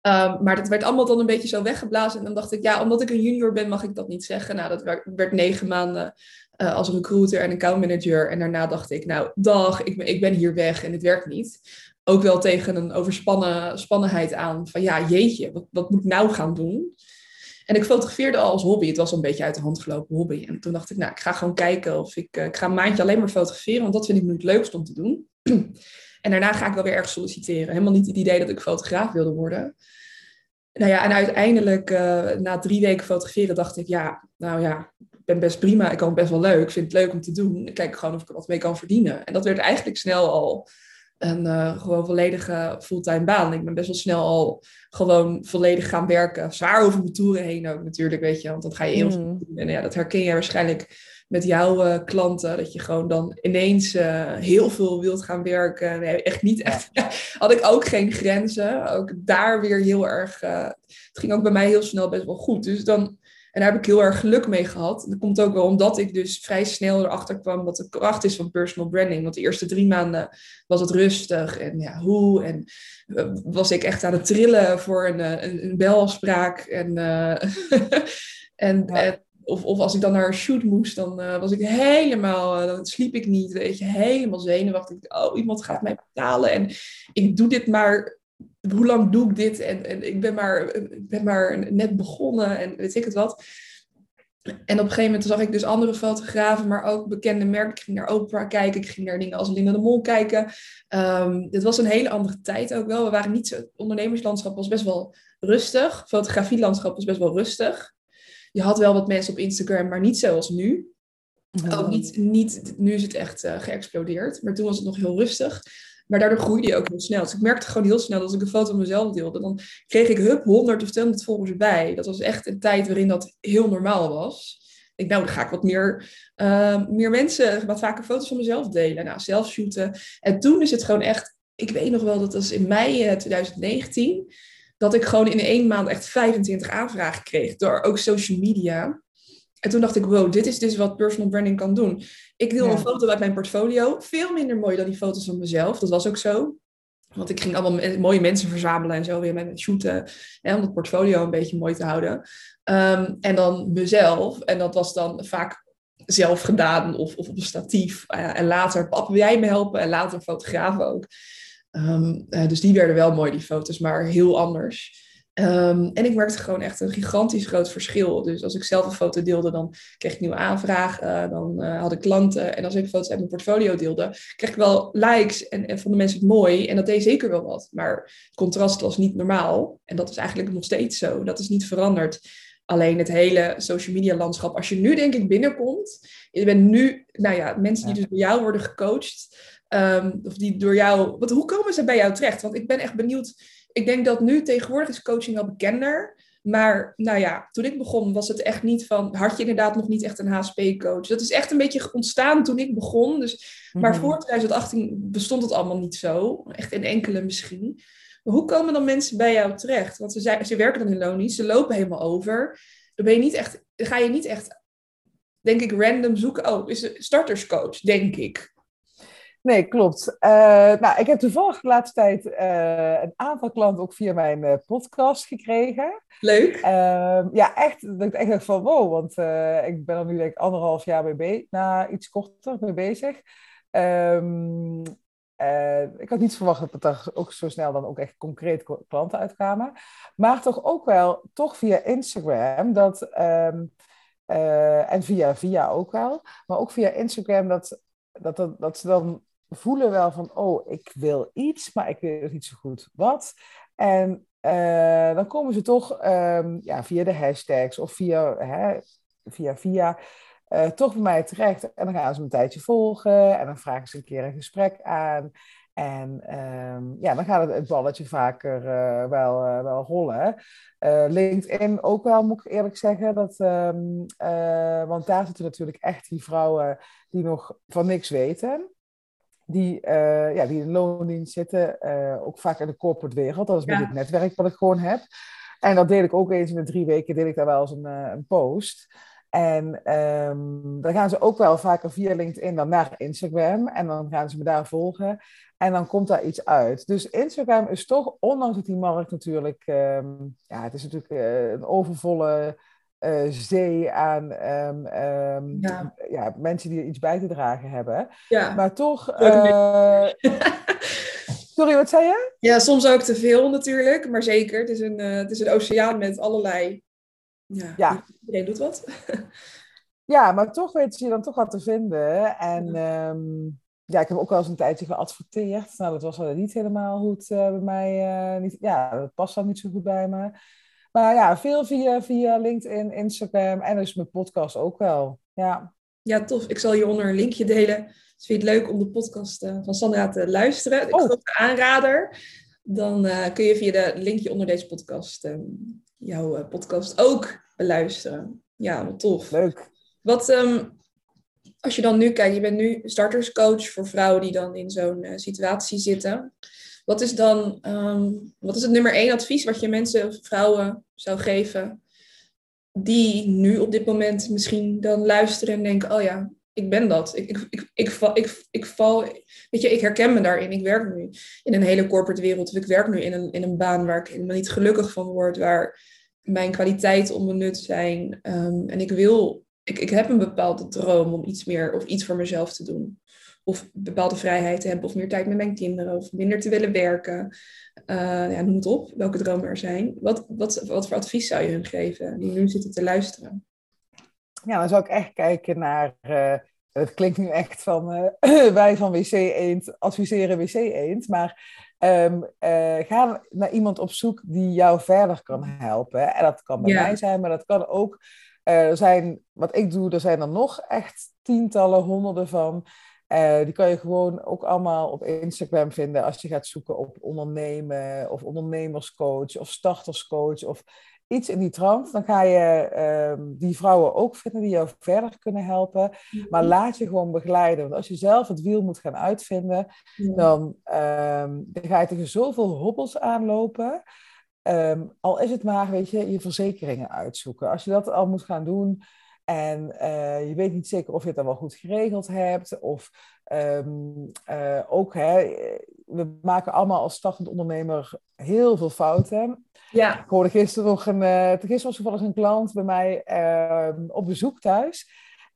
Um, maar dat werd allemaal dan een beetje zo weggeblazen. En dan dacht ik, ja, omdat ik een junior ben, mag ik dat niet zeggen. Nou, dat werd, werd negen maanden uh, als recruiter en account manager. En daarna dacht ik, nou, dag, ik ben, ik ben hier weg en het werkt niet. Ook wel tegen een overspannen spannenheid aan. Van ja, jeetje, wat, wat moet ik nou gaan doen? En ik fotografeerde al als hobby. Het was een beetje uit de hand gelopen hobby. En toen dacht ik, nou, ik ga gewoon kijken of ik, uh, ik ga een maandje alleen maar fotograferen. Want dat vind ik nu het leukst om te doen. En daarna ga ik wel weer ergens solliciteren. Helemaal niet het idee dat ik fotograaf wilde worden. Nou ja, en uiteindelijk, uh, na drie weken fotograferen, dacht ik, ja, nou ja, ik ben best prima. Ik kan het best wel leuk. Ik vind het leuk om te doen. Ik kijk gewoon of ik er wat mee kan verdienen. En dat werd eigenlijk snel al een uh, gewoon volledige fulltime baan. Ik ben best wel snel al gewoon volledig gaan werken. Zwaar over mijn toeren heen ook natuurlijk, weet je. Want dat ga je heel mm. En ja, dat herken je waarschijnlijk met jouw uh, klanten. Dat je gewoon dan ineens uh, heel veel wilt gaan werken. Nee, echt niet echt. had ik ook geen grenzen. Ook daar weer heel erg... het ging ook bij mij heel snel best wel goed. Dus dan en daar heb ik heel erg geluk mee gehad. Dat komt ook wel omdat ik dus vrij snel erachter kwam wat de kracht is van personal branding. Want de eerste drie maanden was het rustig en ja, hoe. En was ik echt aan het trillen voor een, eh, een, een belafspraak. En, en, en of, of als ik dan naar een shoot moest, dan uh, was ik helemaal, uh, dan sliep ik niet, weet je, helemaal zenuwachtig. Oh, iemand gaat mij betalen en ik doe dit maar hoe lang doe ik dit? En, en ik ben maar, ben maar net begonnen en weet ik het wat. En op een gegeven moment zag ik dus andere fotografen, maar ook bekende merken. Ik ging naar Oprah kijken, ik ging naar dingen als Linda de Mol kijken. Um, dit was een hele andere tijd ook wel. We waren niet zo, het ondernemerslandschap was best wel rustig. Fotografielandschap was best wel rustig. Je had wel wat mensen op Instagram, maar niet zoals nu. Ook niet, niet, nu is het echt uh, geëxplodeerd, maar toen was het nog heel rustig. Maar daardoor groeide je ook heel snel. Dus ik merkte gewoon heel snel dat als ik een foto van mezelf deelde, dan kreeg ik hup 100 of 200 volgers bij. Dat was echt een tijd waarin dat heel normaal was. Ik nou, dan ga ik wat meer, uh, meer mensen, wat vaker foto's van mezelf delen. Nou, zelf shooten. En toen is het gewoon echt, ik weet nog wel dat was in mei 2019, eh, dat ik gewoon in één maand echt 25 aanvragen kreeg door ook social media. En toen dacht ik, wow, dit is dus wat personal branding kan doen. Ik deel een foto uit mijn portfolio. Veel minder mooi dan die foto's van mezelf. Dat was ook zo. Want ik ging allemaal mooie mensen verzamelen en zo weer met het shooten. Hè, om het portfolio een beetje mooi te houden. Ehm, en dan mezelf. En dat was dan vaak zelf gedaan of, of op een statief. Uh, en later, pap, wil jij me helpen? En later fotografen ook. Um, uh, dus die werden wel mooi, die foto's, maar heel anders. Um, en ik merkte gewoon echt een gigantisch groot verschil. Dus als ik zelf een foto deelde, dan kreeg ik nieuwe aanvragen. Uh, dan uh, had ik klanten. En als ik foto's uit mijn portfolio deelde, kreeg ik wel likes. En, en vonden mensen het mooi. En dat deed zeker wel wat. Maar het contrast was niet normaal. En dat is eigenlijk nog steeds zo. Dat is niet veranderd. Alleen het hele social media landschap. Als je nu denk ik binnenkomt. Je bent nu, nou ja, mensen die dus door jou worden gecoacht. Um, of die door jou. Hoe komen ze bij jou terecht? Want ik ben echt benieuwd ik denk dat nu tegenwoordig is coaching wel bekender. Maar nou ja, toen ik begon was het echt niet van, had je inderdaad nog niet echt een HSP-coach. Dat is echt een beetje ontstaan toen ik begon. Dus, Maar mhm. voor 2018 bestond het allemaal niet zo. Echt in enkele misschien. Maar hoe komen dan mensen bij jou terecht? Want ze, ze werken dan in loonies, ze lopen helemaal over. Dan ben je niet echt, ga je niet echt, denk ik, random zoeken. Oh, is een starterscoach, denk ik. Nee, klopt. Uh, nou, ik heb toevallig de laatste tijd uh, een aantal klanten ook via mijn uh, podcast gekregen. Leuk. Ehm, ja, echt. Dat ik echt dacht van wow, want ik ben er nu denk ik anderhalf jaar mee bezig, na iets korter mee bezig. Um, ik had niet verwacht dat er ook zo snel dan ook echt concreet klanten uitkwamen. Maar toch ook wel, toch via Instagram, dat, um, en via via ook wel, maar ook via Instagram dat dat, dat, dat ze dan voelen wel van, oh, ik wil iets, maar ik weet niet zo goed wat. En uh, dan komen ze toch um, ja, via de hashtags of via, hè, via, via uh, toch bij mij terecht. En dan gaan ze een tijdje volgen en dan vragen ze een keer een gesprek aan. En um, ja, dan gaat het, balletje vaker uh, wel, wel rollen. LinkedIn ook wel, moet ik eerlijk zeggen. Dat, um, want daar zitten natuurlijk echt die vrouwen die nog van niks weten die, uh, ja, die in loondienst zitten, uh, ook vaak in de corporate wereld. Dat is met het netwerk wat ik gewoon heb. En dat deel ik ook eens in de drie weken, deel ik daar wel eens een, uh, een post. En um, dan gaan ze ook wel vaker via LinkedIn dan naar Instagram. En dan gaan ze me daar volgen. En dan komt daar iets uit. Dus Instagram is toch, ondanks dat die markt natuurlijk... Um, ja, het is natuurlijk een overvolle uh, zee aan um, um, ja. ja. mensen die er iets bij te dragen hebben. Ja. Maar toch. Uh... Sorry, wat zei je? Ja, soms ook te veel natuurlijk, maar zeker. Het is een, uh, het is een oceaan met allerlei. Ja, ja. iedereen doet wat. ja, maar toch weet je dan toch wat te vinden. En ja. Um, ja, ik heb ook wel eens een tijdje geadverteerd. Nou, dat was wel niet helemaal goed bij mij. niet, ja, dat past dan niet zo goed bij me. Maar ja, veel via, via LinkedIn, Instagram en dus mijn podcast ook wel. Ja. Ja, tof. Ik zal hieronder een linkje delen. Dus vind je het leuk om de podcast uh, van Sandra te luisteren? De Oh. grote aanrader. Dan eh, kun je via de linkje onder deze podcast eh, jouw eh, podcast ook beluisteren. Ja, wat tof. Leuk. Wat, ehm, als je dan nu kijkt, je bent nu starterscoach voor vrouwen die dan in zo'n eh, situatie zitten. Wat is dan, ehm, wat is het nummer één advies wat je mensen of vrouwen zou geven die nu op dit moment misschien dan luisteren en denken, oh ja, ik ben dat. Ik, ik, ik, ik, val, ik, ik val, weet je, ik herken me daarin. Ik werk nu in een hele corporate wereld. Ik werk nu in een, in een baan waar ik helemaal niet gelukkig van word, waar mijn kwaliteiten onbenut zijn. Ehm, en ik wil, ik, ik heb een bepaalde droom om iets meer of iets voor mezelf te doen. Of bepaalde vrijheid te hebben, of meer tijd met mijn kinderen, of minder te willen werken. Uh, ja, noem het op, welke dromen er zijn. Wat, wat, wat voor advies zou je hun geven die nu zitten te luisteren? Ja, dan zou ik echt kijken naar. Uh, het klinkt nu echt van uh, wij van WC Eend adviseren WC Eend. Maar um, ga naar iemand op zoek die jou verder kan helpen. En dat kan bij ja. mij zijn, maar dat kan ook. er zijn, wat ik doe, er zijn er nog echt tientallen, honderden van. Uh, die kan je gewoon ook allemaal op Instagram vinden als je gaat zoeken op ondernemen of ondernemerscoach of starterscoach of iets in die trant. Dan ga je uh, die vrouwen ook vinden die jou verder kunnen helpen. Mm-hmm. Maar laat je gewoon begeleiden. Want als je zelf het wiel moet gaan uitvinden, mm-hmm. dan, um, dan ga je tegen zoveel hobbels aanlopen. Um, al is het maar, weet je, je verzekeringen uitzoeken. Als je dat al moet gaan doen, en uh, je weet niet zeker of je het dan wel goed geregeld hebt. Of um, uh, ook, hè, we maken allemaal als startend ondernemer heel veel fouten. Ja. Ik hoorde gisteren nog een, uh, gisteren was toevallig een klant bij mij op bezoek thuis.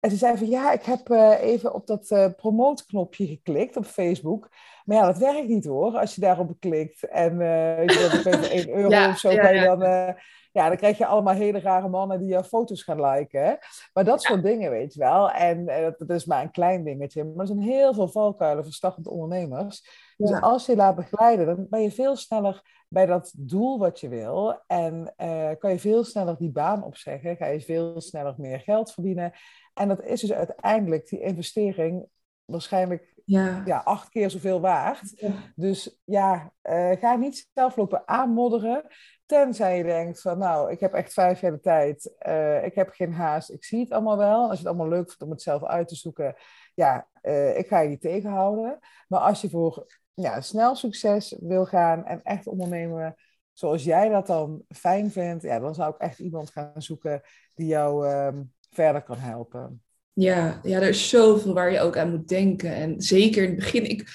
En ze zei van ja, ik heb even op dat promote-knopje geklikt op Facebook. Maar ja, dat werkt niet hoor, als je daarop klikt. En je dat even 1 euro ja, of zo ja, kan je dan ja, dan krijg je allemaal hele rare mannen die jouw foto's gaan liken. Hè? Maar dat soort dingen, weet je wel. En uh, dat, is maar een klein dingetje. Maar er zijn heel veel valkuilen voor startende ondernemers. Dus als je laat begeleiden, dan ben je veel sneller bij dat doel wat je wil. En uh, kan je veel sneller die baan opzeggen. Ga je veel sneller meer geld verdienen. En dat is dus uiteindelijk die investering waarschijnlijk ja. Ja, acht keer zoveel waard. Ja. Dus ja, uh, ga niet zelf lopen aanmodderen. Tenzij je denkt van, nou, ik heb echt vijf jaar de tijd. Uh, ik heb geen haast. Ik zie het allemaal wel. Als je het allemaal leuk vindt om het zelf uit te zoeken. Ja, uh, ik ga je niet tegenhouden. Maar als je voor ja, snel succes wil gaan en echt ondernemen zoals jij dat dan fijn vindt. Ja, dan zou ik echt iemand gaan zoeken die jou um, verder kan helpen. Ja, ja, er is zoveel waar je ook aan moet denken. En zeker in het begin, ik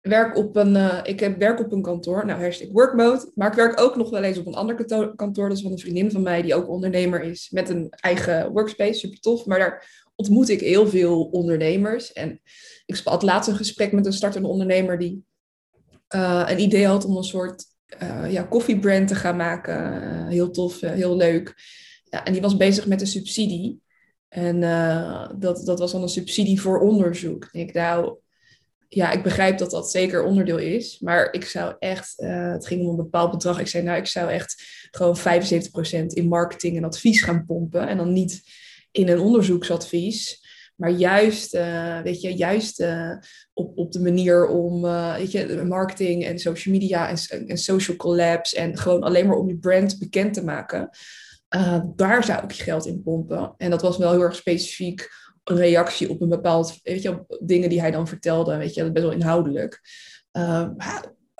werk op een, uh, ik werk op een kantoor, nou hashtag workmode, maar ik werk ook nog wel eens op een ander kantoor, dat is van een vriendin van mij die ook ondernemer is met een eigen workspace, super tof. Maar daar ontmoet ik heel veel ondernemers. En ik had laatst een gesprek met een startende ondernemer die uh, een idee had om een soort uh, ja, koffiebrand te gaan maken. heel tof, heel leuk. Ja, en die was bezig met een subsidie. En uh, dat, dat was dan een subsidie voor onderzoek. Ik ja, ik begrijp dat dat zeker onderdeel is. Maar ik zou echt, uh, het ging om een bepaald bedrag. Ik zei, nou, ik zou echt gewoon 75% in marketing en advies gaan pompen. En dan niet in een onderzoeksadvies. Maar juist, uh, weet je, juist op, op de manier om, weet je, marketing en social media en, en social collabs. En gewoon alleen maar om je brand bekend te maken. Uh, daar zou ik geld in pompen. En dat was wel heel erg specifiek een reactie op een bepaald, weet je, dingen die hij dan vertelde. Weet je, dat best wel inhoudelijk. Uh,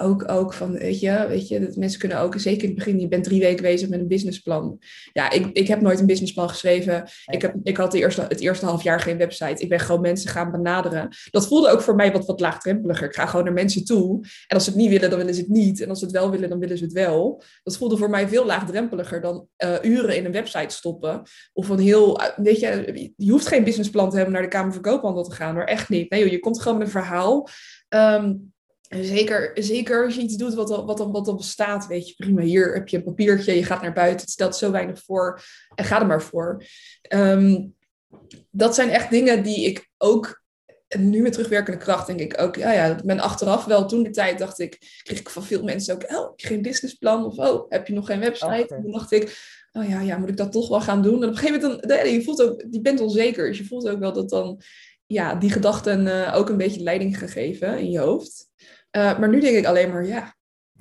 ook, ook van, weet je, weet je, dat mensen kunnen ook, zeker in het begin, je bent drie weken bezig met een businessplan. Ja, ik, ik heb nooit een businessplan geschreven. Ik, heb, ik had de eerste, het eerste half jaar geen website. Ik ben gewoon mensen gaan benaderen. Dat voelde ook voor mij wat, wat laagdrempeliger. Ik ga gewoon naar mensen toe. En als ze het niet willen, dan willen ze het niet. En als ze het wel willen, dan willen ze het wel. Dat voelde voor mij veel laagdrempeliger dan uh, uren in een website stoppen. Of een heel, weet je, je hoeft geen businessplan te hebben naar de Kamer van Koophandel te gaan. Maar echt niet. Nee, joh, je komt gewoon met een verhaal. Um, Zeker, zeker als je iets doet wat al, wat, al, wat al bestaat, weet je, prima. Hier heb je een papiertje, je gaat naar buiten, het stelt zo weinig voor en ga er maar voor. Um, dat zijn echt dingen die ik ook, nu met terugwerkende kracht, denk ik ook, ja, ja, ben achteraf wel, toen de tijd dacht ik, kreeg ik van veel mensen ook, oh, heb je geen businessplan? Of oh, heb je nog geen website? En toen dacht ik, oh ja, ja, moet ik dat toch wel gaan doen? En op een gegeven moment, dan, je, voelt ook, je bent onzeker. Dus je voelt ook wel dat dan ja, die gedachten uh, ook een beetje leiding gegeven in je hoofd. Uh, maar nu denk ik alleen maar, ja,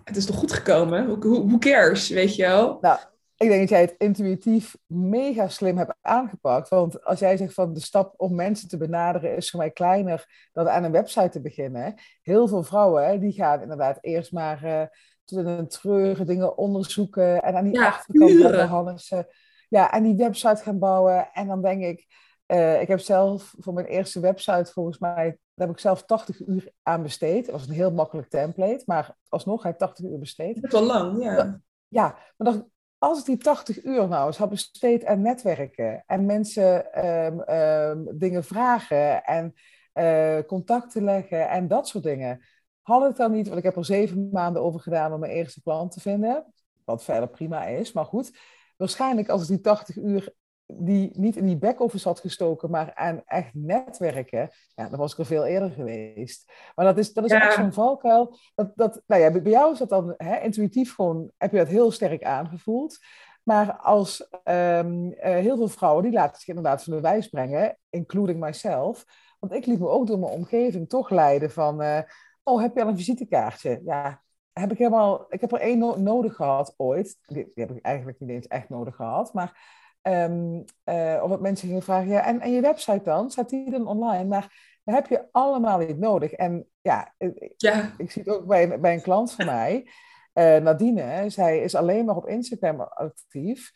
het is toch goed gekomen? Hoe, hoe cares, weet je wel? Nou, ik denk dat jij het intuïtief mega slim hebt aangepakt. Want als jij zegt van de stap om mensen te benaderen is voor mij kleiner dan aan een website te beginnen. Heel veel vrouwen die gaan inderdaad eerst maar uh, tot in een treurige dingen onderzoeken en aan die ja, achterkant ze. Ja, en die website gaan bouwen. En dan denk ik, uh, ik heb zelf voor mijn eerste website volgens mij, daar heb ik zelf 80 uur aan besteed. Dat was een heel makkelijk template, maar alsnog heb ik 80 uur besteed. Dat is wel lang, ja. Ja, maar als ik die 80 uur nou eens had besteed aan netwerken en mensen um, um, dingen vragen en uh, contacten leggen en dat soort dingen, had ik dan niet, want ik heb er zeven maanden over gedaan om mijn eerste klant te vinden, wat verder prima is, maar goed. Waarschijnlijk als ik die 80 uur die niet in die back-office had gestoken, maar aan echt netwerken, ja, dan was ik er veel eerder geweest. Maar dat is, dat is echt zo'n valkuil. Dat, dat, nou ja, bij jou is dat dan hè, intuïtief gewoon, heb je dat heel sterk aangevoeld. Maar als um, uh, heel veel vrouwen, die laten zich inderdaad van de wijs brengen, including myself. Want ik liet me ook door mijn omgeving toch leiden van, uh, oh, heb je al een visitekaartje? Ja, heb ik helemaal, ik heb er één no nodig gehad ooit. Die, die heb ik eigenlijk niet eens echt nodig gehad, maar Um, uh, of mensen gingen vragen, ja, en, en je website dan? Staat die dan online? Maar dat heb je allemaal niet nodig. En ja, ja. ik zie het ook bij, bij een klant van mij, uh, Nadine. Zij is alleen maar op Instagram actief.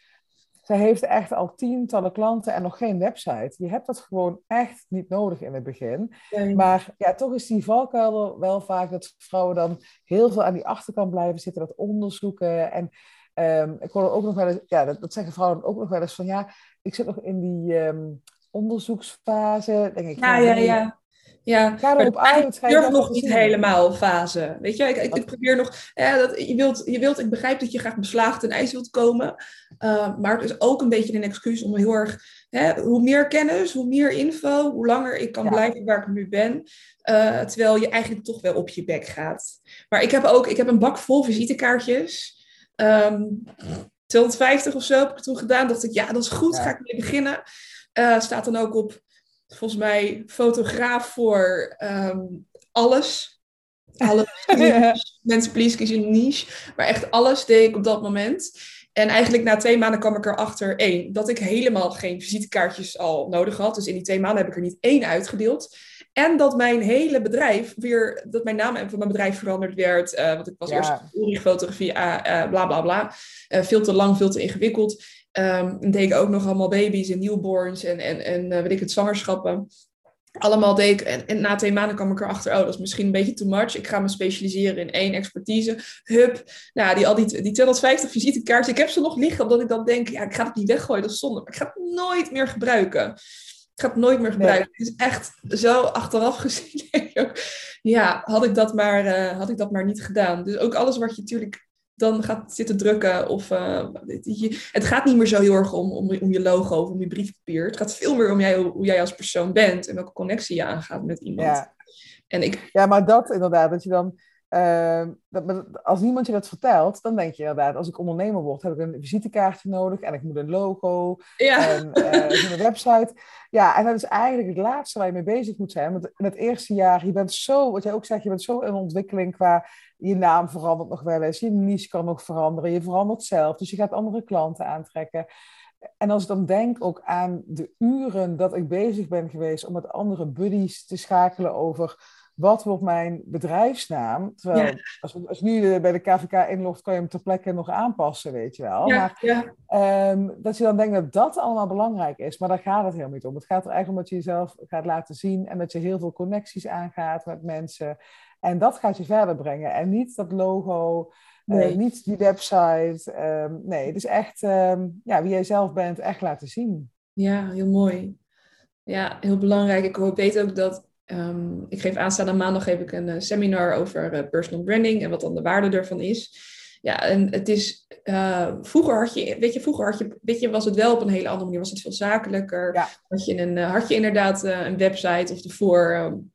Zij heeft echt al tientallen klanten en nog geen website. Je hebt dat gewoon echt niet nodig in het begin. Maar ja, toch is die valkuil wel vaak dat vrouwen dan heel veel aan die achterkant blijven zitten, dat onderzoeken. En Um, ik hoor ook nog wel eens, ja, dat, dat, zeggen vrouwen ook nog wel eens van ja, ik zit nog in die um, onderzoeksfase. Denk ik, ja, ja, ja. Ja, ga erop uit. Ik durf nog niet helemaal fase. Weet je, ik, ik, ik probeer nog. Ja, dat, je, wilt, je wilt, ik begrijp dat je graag beslagen ten ijs wilt komen. Uh, maar het is ook een beetje een excuus om heel erg. Hè, hoe meer kennis, hoe meer info, hoe langer ik kan ja. blijven waar ik nu ben. Uh, terwijl je eigenlijk toch wel op je bek gaat. Maar ik heb ook ik heb een bak vol visitekaartjes. Um, 250 of zo heb ik toen gedaan. Dacht ik, ja, dat is goed, ja. ga ik mee beginnen. Uh, staat dan ook op, volgens mij, fotograaf voor um, alles. Alles. Mensen, please, kies een niche. Maar echt alles deed ik op dat moment. En eigenlijk na twee maanden kwam ik erachter, één, dat ik helemaal geen visitekaartjes al nodig had. Dus in die twee maanden heb ik er niet één uitgedeeld. En dat mijn hele bedrijf weer, dat mijn naam van mijn bedrijf veranderd werd. Uh, want ik was ja. eerst fotografie, uh, uh, bla bla bla. veel te lang, veel te ingewikkeld. Um, en deed ik ook nog allemaal baby's en newborns en, en, en weet ik het, zwangerschappen. Allemaal deed ik, en, en, na twee maanden kwam ik erachter, oh, dat is misschien een beetje too much. Ik ga me specialiseren in één expertise. Hup, nou, die, al die, die 250 visitekaarten, ik heb ze nog liggen, omdat ik dan denk, ja, ik ga het niet weggooien, dat is zonde. Maar ik ga het nooit meer gebruiken. Ga het nooit meer gebruiken. Nee. Het is echt zo achteraf gezien. ja, had ik, dat maar, uh, had ik dat maar niet gedaan. Dus ook alles wat je natuurlijk dan gaat zitten drukken. Of, uh, je, het gaat niet meer zo heel erg om, om, om, je logo of om je briefpapier. Het gaat veel meer om jij, hoe jij als persoon bent en welke connectie je aangaat met iemand. Ja. En ik, ja, maar dat inderdaad, dat je dan uh, dat, als niemand je dat vertelt, dan denk je inderdaad, als ik ondernemer word, heb ik een visitekaartje nodig en ik moet een logo ja. en uh, een website. Ja, en dat is eigenlijk het laatste waar je mee bezig moet zijn. Want in het eerste jaar, je bent zo, wat jij ook zegt, je bent zo in ontwikkeling qua je naam verandert nog wel eens, je niche kan nog veranderen, je verandert zelf, dus je gaat andere klanten aantrekken. En als ik dan denk ook aan de uren dat ik bezig ben geweest om met andere buddies te schakelen over wat wordt mijn bedrijfsnaam? Terwijl ja. als, als nu bij de KVK inlogt, kan je hem ter plekke nog aanpassen, weet je wel. Ja, maar ja. Um, dat je dan denkt dat dat allemaal belangrijk is, maar daar gaat het helemaal niet om. Het gaat er eigenlijk om dat je jezelf gaat laten zien en dat je heel veel connecties aangaat met mensen. En dat gaat je verder brengen. En niet dat logo, nee. uh, niet die website. Um, nee, het is echt um, ja, wie jij zelf bent, echt laten zien. Ja, heel mooi. Ja, heel belangrijk. Ik weet ook dat Um, ik geef aanstaande maandag geef ik een uh, seminar over uh, personal branding en wat dan de waarde ervan is. Ja, en het is, uh, vroeger had je, weet je, vroeger had je, weet je, was het wel op een hele andere manier, was het veel zakelijker. Ja. Had, je een, had je inderdaad een website of ervoor um,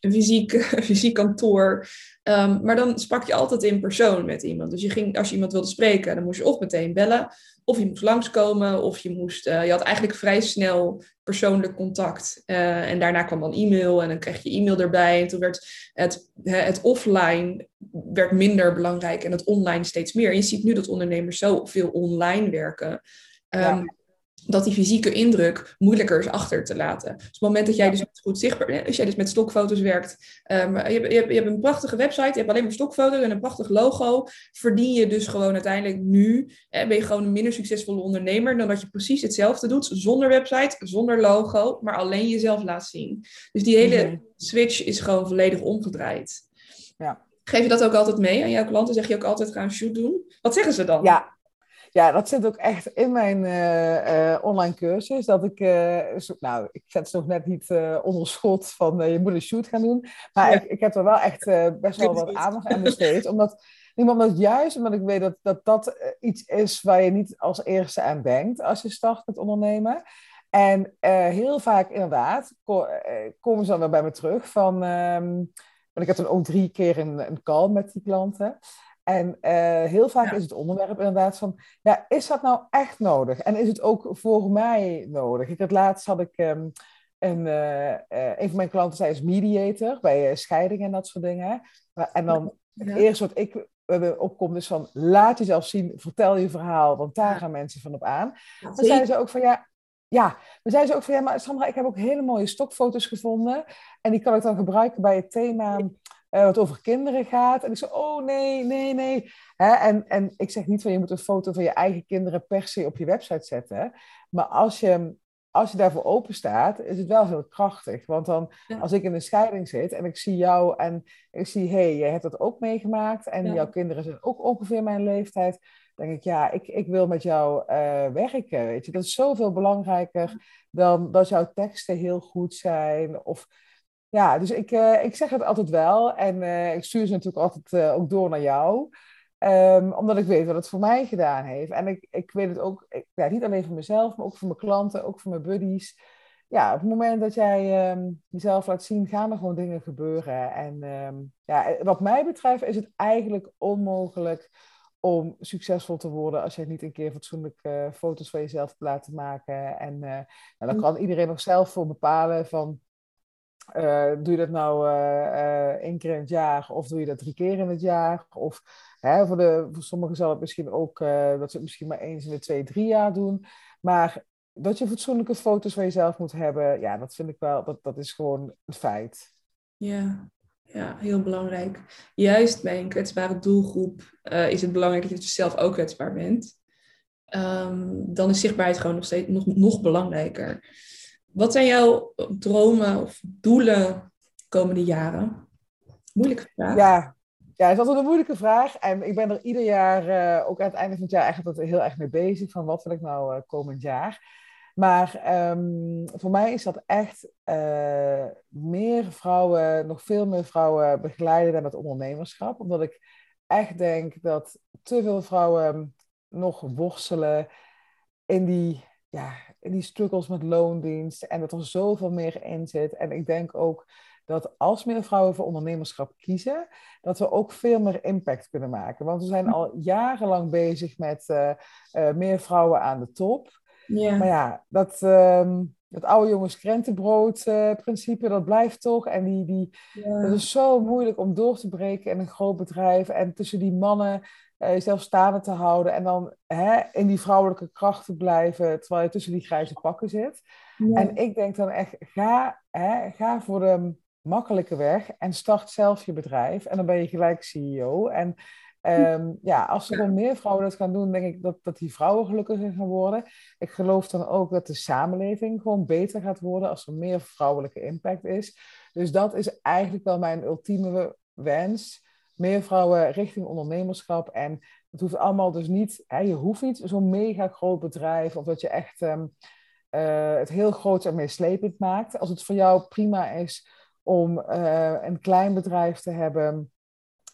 een fysiek, fysiek kantoor. Um, maar dan sprak je altijd in persoon met iemand. Dus je ging, als je iemand wilde spreken, dan moest je of meteen bellen, of je moest langskomen, of je moest, je had eigenlijk vrij snel persoonlijk contact. en daarna kwam dan e-mail en dan kreeg je e-mail erbij. En toen werd het, het offline werd minder belangrijk en het online steeds meer. En je ziet nu dat ondernemers zo veel online werken. Ehm, dat die fysieke indruk moeilijker is achter te laten. Dus op het moment dat jij dus goed zichtbaar, als jij dus met stokfoto's werkt, um, je, hebt, je, hebt, je hebt een prachtige website, je hebt alleen maar stokfoto's en een prachtig logo, verdien je dus gewoon uiteindelijk nu, eh, ben je gewoon een minder succesvolle ondernemer dan dat je precies hetzelfde doet, zonder website, zonder logo, maar alleen jezelf laat zien. Dus die hele mhm. switch is gewoon volledig omgedraaid. Ja. Geef je dat ook altijd mee aan jouw klanten? Zeg je ook altijd gaan shoot doen? Wat zeggen ze dan? Ja, ja, dat zit ook echt in mijn uh, uh, online cursus. Dat ik, uh, nou, ik zet ze nog net niet onder schot van je moet een shoot gaan doen. Maar ik, ik heb er wel echt best wel wat aandacht aan besteed. omdat, omdat juist omdat ik weet dat dat, dat iets is waar je niet als eerste aan denkt als je start met ondernemen. En heel vaak inderdaad komen ze dan weer bij me terug van... Um, want ik heb dan ook drie keer een, een call met die klanten. En uh, heel vaak is het onderwerp inderdaad van, ja, is dat nou echt nodig? En is het ook voor mij nodig? Ik had laatst had ik um, een, uh, een van mijn klanten, zij is mediator bij scheidingen en dat soort dingen. En dan ja. het eerste wat ik opkomt is van, laat jezelf zien, vertel je verhaal, want daar gaan mensen van op aan. Dan zeiden ze ook van, ja, ja, dan zeiden ze ook van, ja, maar Sandra, ik heb ook hele mooie stokfoto's gevonden. En die kan ik dan gebruiken bij het thema uh, wat over kinderen gaat. En ik zei, oh nee, nee, nee. Hè? En, en ik zeg niet van je moet een foto van je eigen kinderen per se op je website zetten. Maar als je, als je daarvoor open staat, is het wel heel krachtig. Want dan, als ik in een scheiding zit en ik zie jou en ik zie, hé, hey, je hebt dat ook meegemaakt. En jouw kinderen zijn ook ongeveer mijn leeftijd. Denk ik, ja, ik, ik wil met jou uh, werken. Weet je, dat is zoveel belangrijker dan dat jouw teksten heel goed zijn. Of ja, dus ik, uh, ik zeg het altijd wel. En uh, ik stuur ze natuurlijk altijd uh, ook door naar jou. Um, omdat ik weet wat het voor mij gedaan heeft. En ik, ik weet het ook, ik, ja, niet alleen voor mezelf, maar ook voor mijn klanten, ook voor mijn buddies. Ja, op het moment dat jij um, jezelf laat zien, gaan er gewoon dingen gebeuren. En um, ja, wat mij betreft is het eigenlijk onmogelijk om succesvol te worden als je niet een keer fatsoenlijk foto's van jezelf hebt laten maken. En nou, dan mm. kan iedereen nog zelf voor bepalen van uh, doe je dat nou uh, één keer in het jaar of doe je dat drie keer in het jaar? Of hè, voor, de, voor sommigen zal het misschien ook dat ze het misschien maar eens in de twee, drie jaar doen. Maar dat je fatsoenlijke foto's van jezelf moet hebben, ja, dat vind ik wel, dat, dat is gewoon een feit. Ja, ja, heel belangrijk. Juist bij een kwetsbare doelgroep is het belangrijk dat je zelf ook kwetsbaar bent. Um, dan is zichtbaarheid gewoon nog steeds nog, nog belangrijker. Wat zijn jouw dromen of doelen de komende jaren? Moeilijke vraag. Ja, ja, is altijd een moeilijke vraag. En ik ben er ieder jaar, uh, ook aan het einde van het jaar, eigenlijk heel erg mee bezig. Van wat wil ik nou uh, komend jaar? Maar um, voor mij is dat echt uh, meer vrouwen, nog veel meer vrouwen begeleiden dan het ondernemerschap. Omdat ik echt denk dat te veel vrouwen nog worstelen in die ja, die struggles met loondienst en dat er zoveel meer in zit. En ik denk ook dat als meer vrouwen voor ondernemerschap kiezen, dat we ook veel meer impact kunnen maken. Want we zijn al jarenlang bezig met uh, uh, meer vrouwen aan de top. Ja. Maar ja, dat, um, dat oude jongens krentenbrood uh, principe, dat blijft toch. En die, die, ja. dat is zo moeilijk om door te breken in een groot bedrijf. En tussen die mannen jezelf staande te houden en dan hè, in die vrouwelijke kracht te blijven terwijl je tussen die grijze pakken zit. En ik denk dan echt, ga, hè, ga voor de makkelijke weg en start zelf je bedrijf en dan ben je gelijk CEO. En um, ja, als er gewoon meer vrouwen dat gaan doen, denk ik dat, dat die vrouwen gelukkiger gaan worden. Ik geloof dan ook dat de samenleving gewoon beter gaat worden als er meer vrouwelijke impact is. Dus dat is eigenlijk wel mijn ultieme wens meer vrouwen richting ondernemerschap. En het hoeft allemaal dus niet, hè, je hoeft niet zo'n mega groot bedrijf of dat je echt um, uh, het heel groot en meeslepend maakt. Als het voor jou prima is om uh, een klein bedrijf te hebben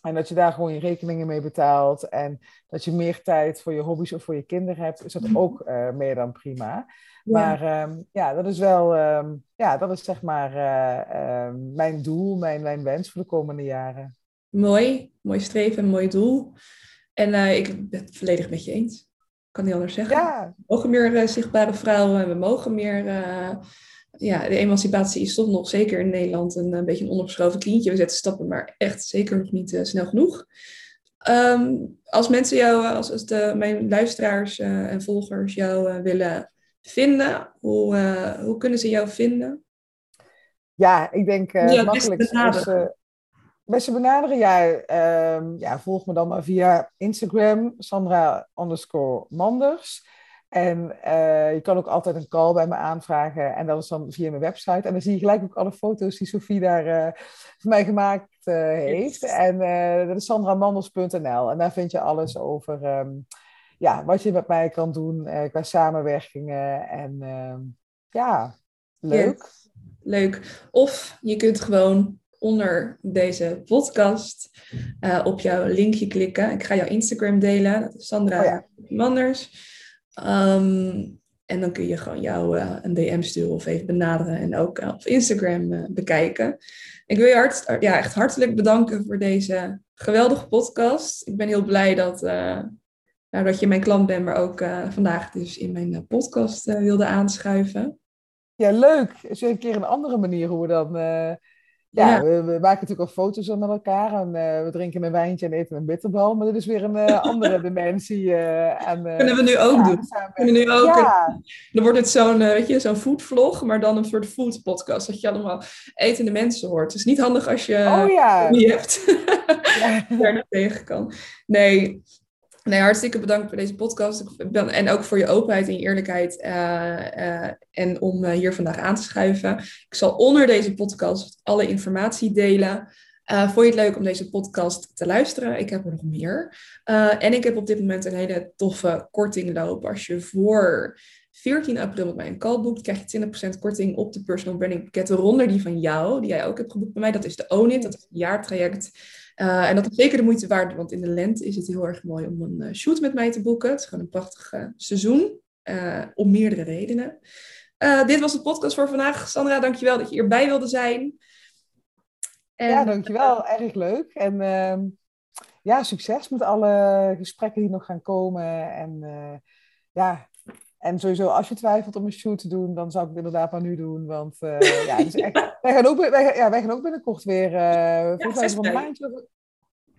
en dat je daar gewoon je rekeningen mee betaalt en dat je meer tijd voor je hobby's of voor je kinderen hebt, is dat mhm. ook uh, meer dan prima. Ja. Maar um, ja, dat is wel, um, ja, dat is zeg maar mijn doel, mijn, mijn wens voor de komende jaren mooi, mooi streven en mooi doel. En uh, ik ben het volledig met je eens. kan niet anders zeggen. Ja. We mogen meer zichtbare vrouwen, we mogen meer ja, de emancipatie is toch nog zeker in Nederland een, een beetje een onopgeschoven klientje. We zetten stappen, maar echt zeker nog niet snel genoeg. Ehm, als mensen jou, als, als de, mijn luisteraars en volgers jou willen vinden, hoe, hoe kunnen ze jou vinden? Ja, ik denk uh, ja, het makkelijkste is... Uh, beste benaderen? Ja, um, ja, volg me dan maar via Instagram, Sandra underscore Manders. En uh, je kan ook altijd een call bij me aanvragen. En dat is dan via mijn website. En dan zie je gelijk ook alle foto's die Sofie daar voor mij gemaakt heeft. En dat is sandramanders.nl. En daar vind je alles over um, ja, wat je met mij kan doen qua samenwerkingen. En ehm, ja, leuk. Yes. Leuk. Of je kunt gewoon onder deze podcast uh, op jouw linkje klikken. Ik ga jouw Instagram delen. Dat is Sandra oh ja. Manders. Um, en dan kun je gewoon jou uh, een DM sturen of even benaderen en ook uh, op Instagram bekijken. Ik wil je hart, ja, echt hartelijk bedanken voor deze geweldige podcast. Ik ben heel blij dat, nou, dat je mijn klant bent, maar ook vandaag dus in mijn podcast wilde aanschuiven. Ja, leuk. Is weer een keer een andere manier hoe we dan. Uh, ja, We, we, maken natuurlijk al foto's met elkaar en uh, we drinken een wijntje en eten een bitterbal. Maar dit is weer een uh, andere dimensie. en, Kunnen we nu ook ja, doen. Kunnen we nu ook. Ja. Dan wordt het zo'n, weet je, zo'n foodvlog, maar dan een soort food podcast. Dat je allemaal etende mensen hoort. Het is niet handig als je oh, ja. niet hebt. ja. daar tegen kan. Nee, Nee, hartstikke bedankt voor deze podcast. En ook voor je openheid en eerlijkheid. Uh, uh, en om uh, hier vandaag aan te schuiven. Ik zal onder deze podcast alle informatie delen. vond je het leuk om deze podcast te luisteren? Ik heb er nog meer. en ik heb op dit moment een hele toffe korting lopen. Als je voor 14 april met mij een call boekt, krijg je 20% korting op de personal branding pakketten. Ronder die van jou, die jij ook hebt geboekt bij mij. Dat is de Own dat is een jaartraject. Uh, en dat is zeker de moeite waard, want in de lente is het heel erg mooi om een uh, shoot met mij te boeken. Het is gewoon een prachtig uh, seizoen, om meerdere redenen. dit was de podcast voor vandaag. Sandra, dankjewel dat je hierbij wilde zijn. En, ja, dankjewel. Erg leuk. En ehm, ja, succes met alle gesprekken die nog gaan komen. En ja, en sowieso, als je twijfelt om een shoot te doen, dan zou ik het inderdaad maar nu doen. Want uh, ja, echt, wij, gaan ook, wij, ja, wij gaan ook binnenkort weer. Uh, ja, 6 mei. Maandje,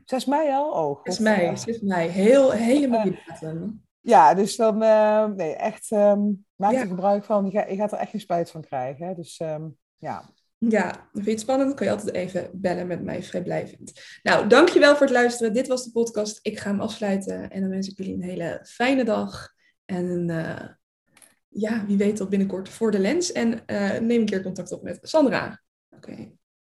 6 mei al? Oh, 6 mei, 6 mei. Heel, hele mooie datum. Ja, dus dan, uh, nee, echt, um, maak er gebruik van. Je, gaat, je gaat er echt geen spijt van krijgen. Hè? Dus um, ja. Ja, vind je het spannend? Kan je altijd even bellen met mij, vrijblijvend. Nou, dankjewel voor het luisteren. Dit was de podcast. Ik ga hem afsluiten. En dan wens ik jullie een hele fijne dag. En uh, ja, wie weet tot binnenkort voor de lens. En uh, neem een keer contact op met Sandra. Oké.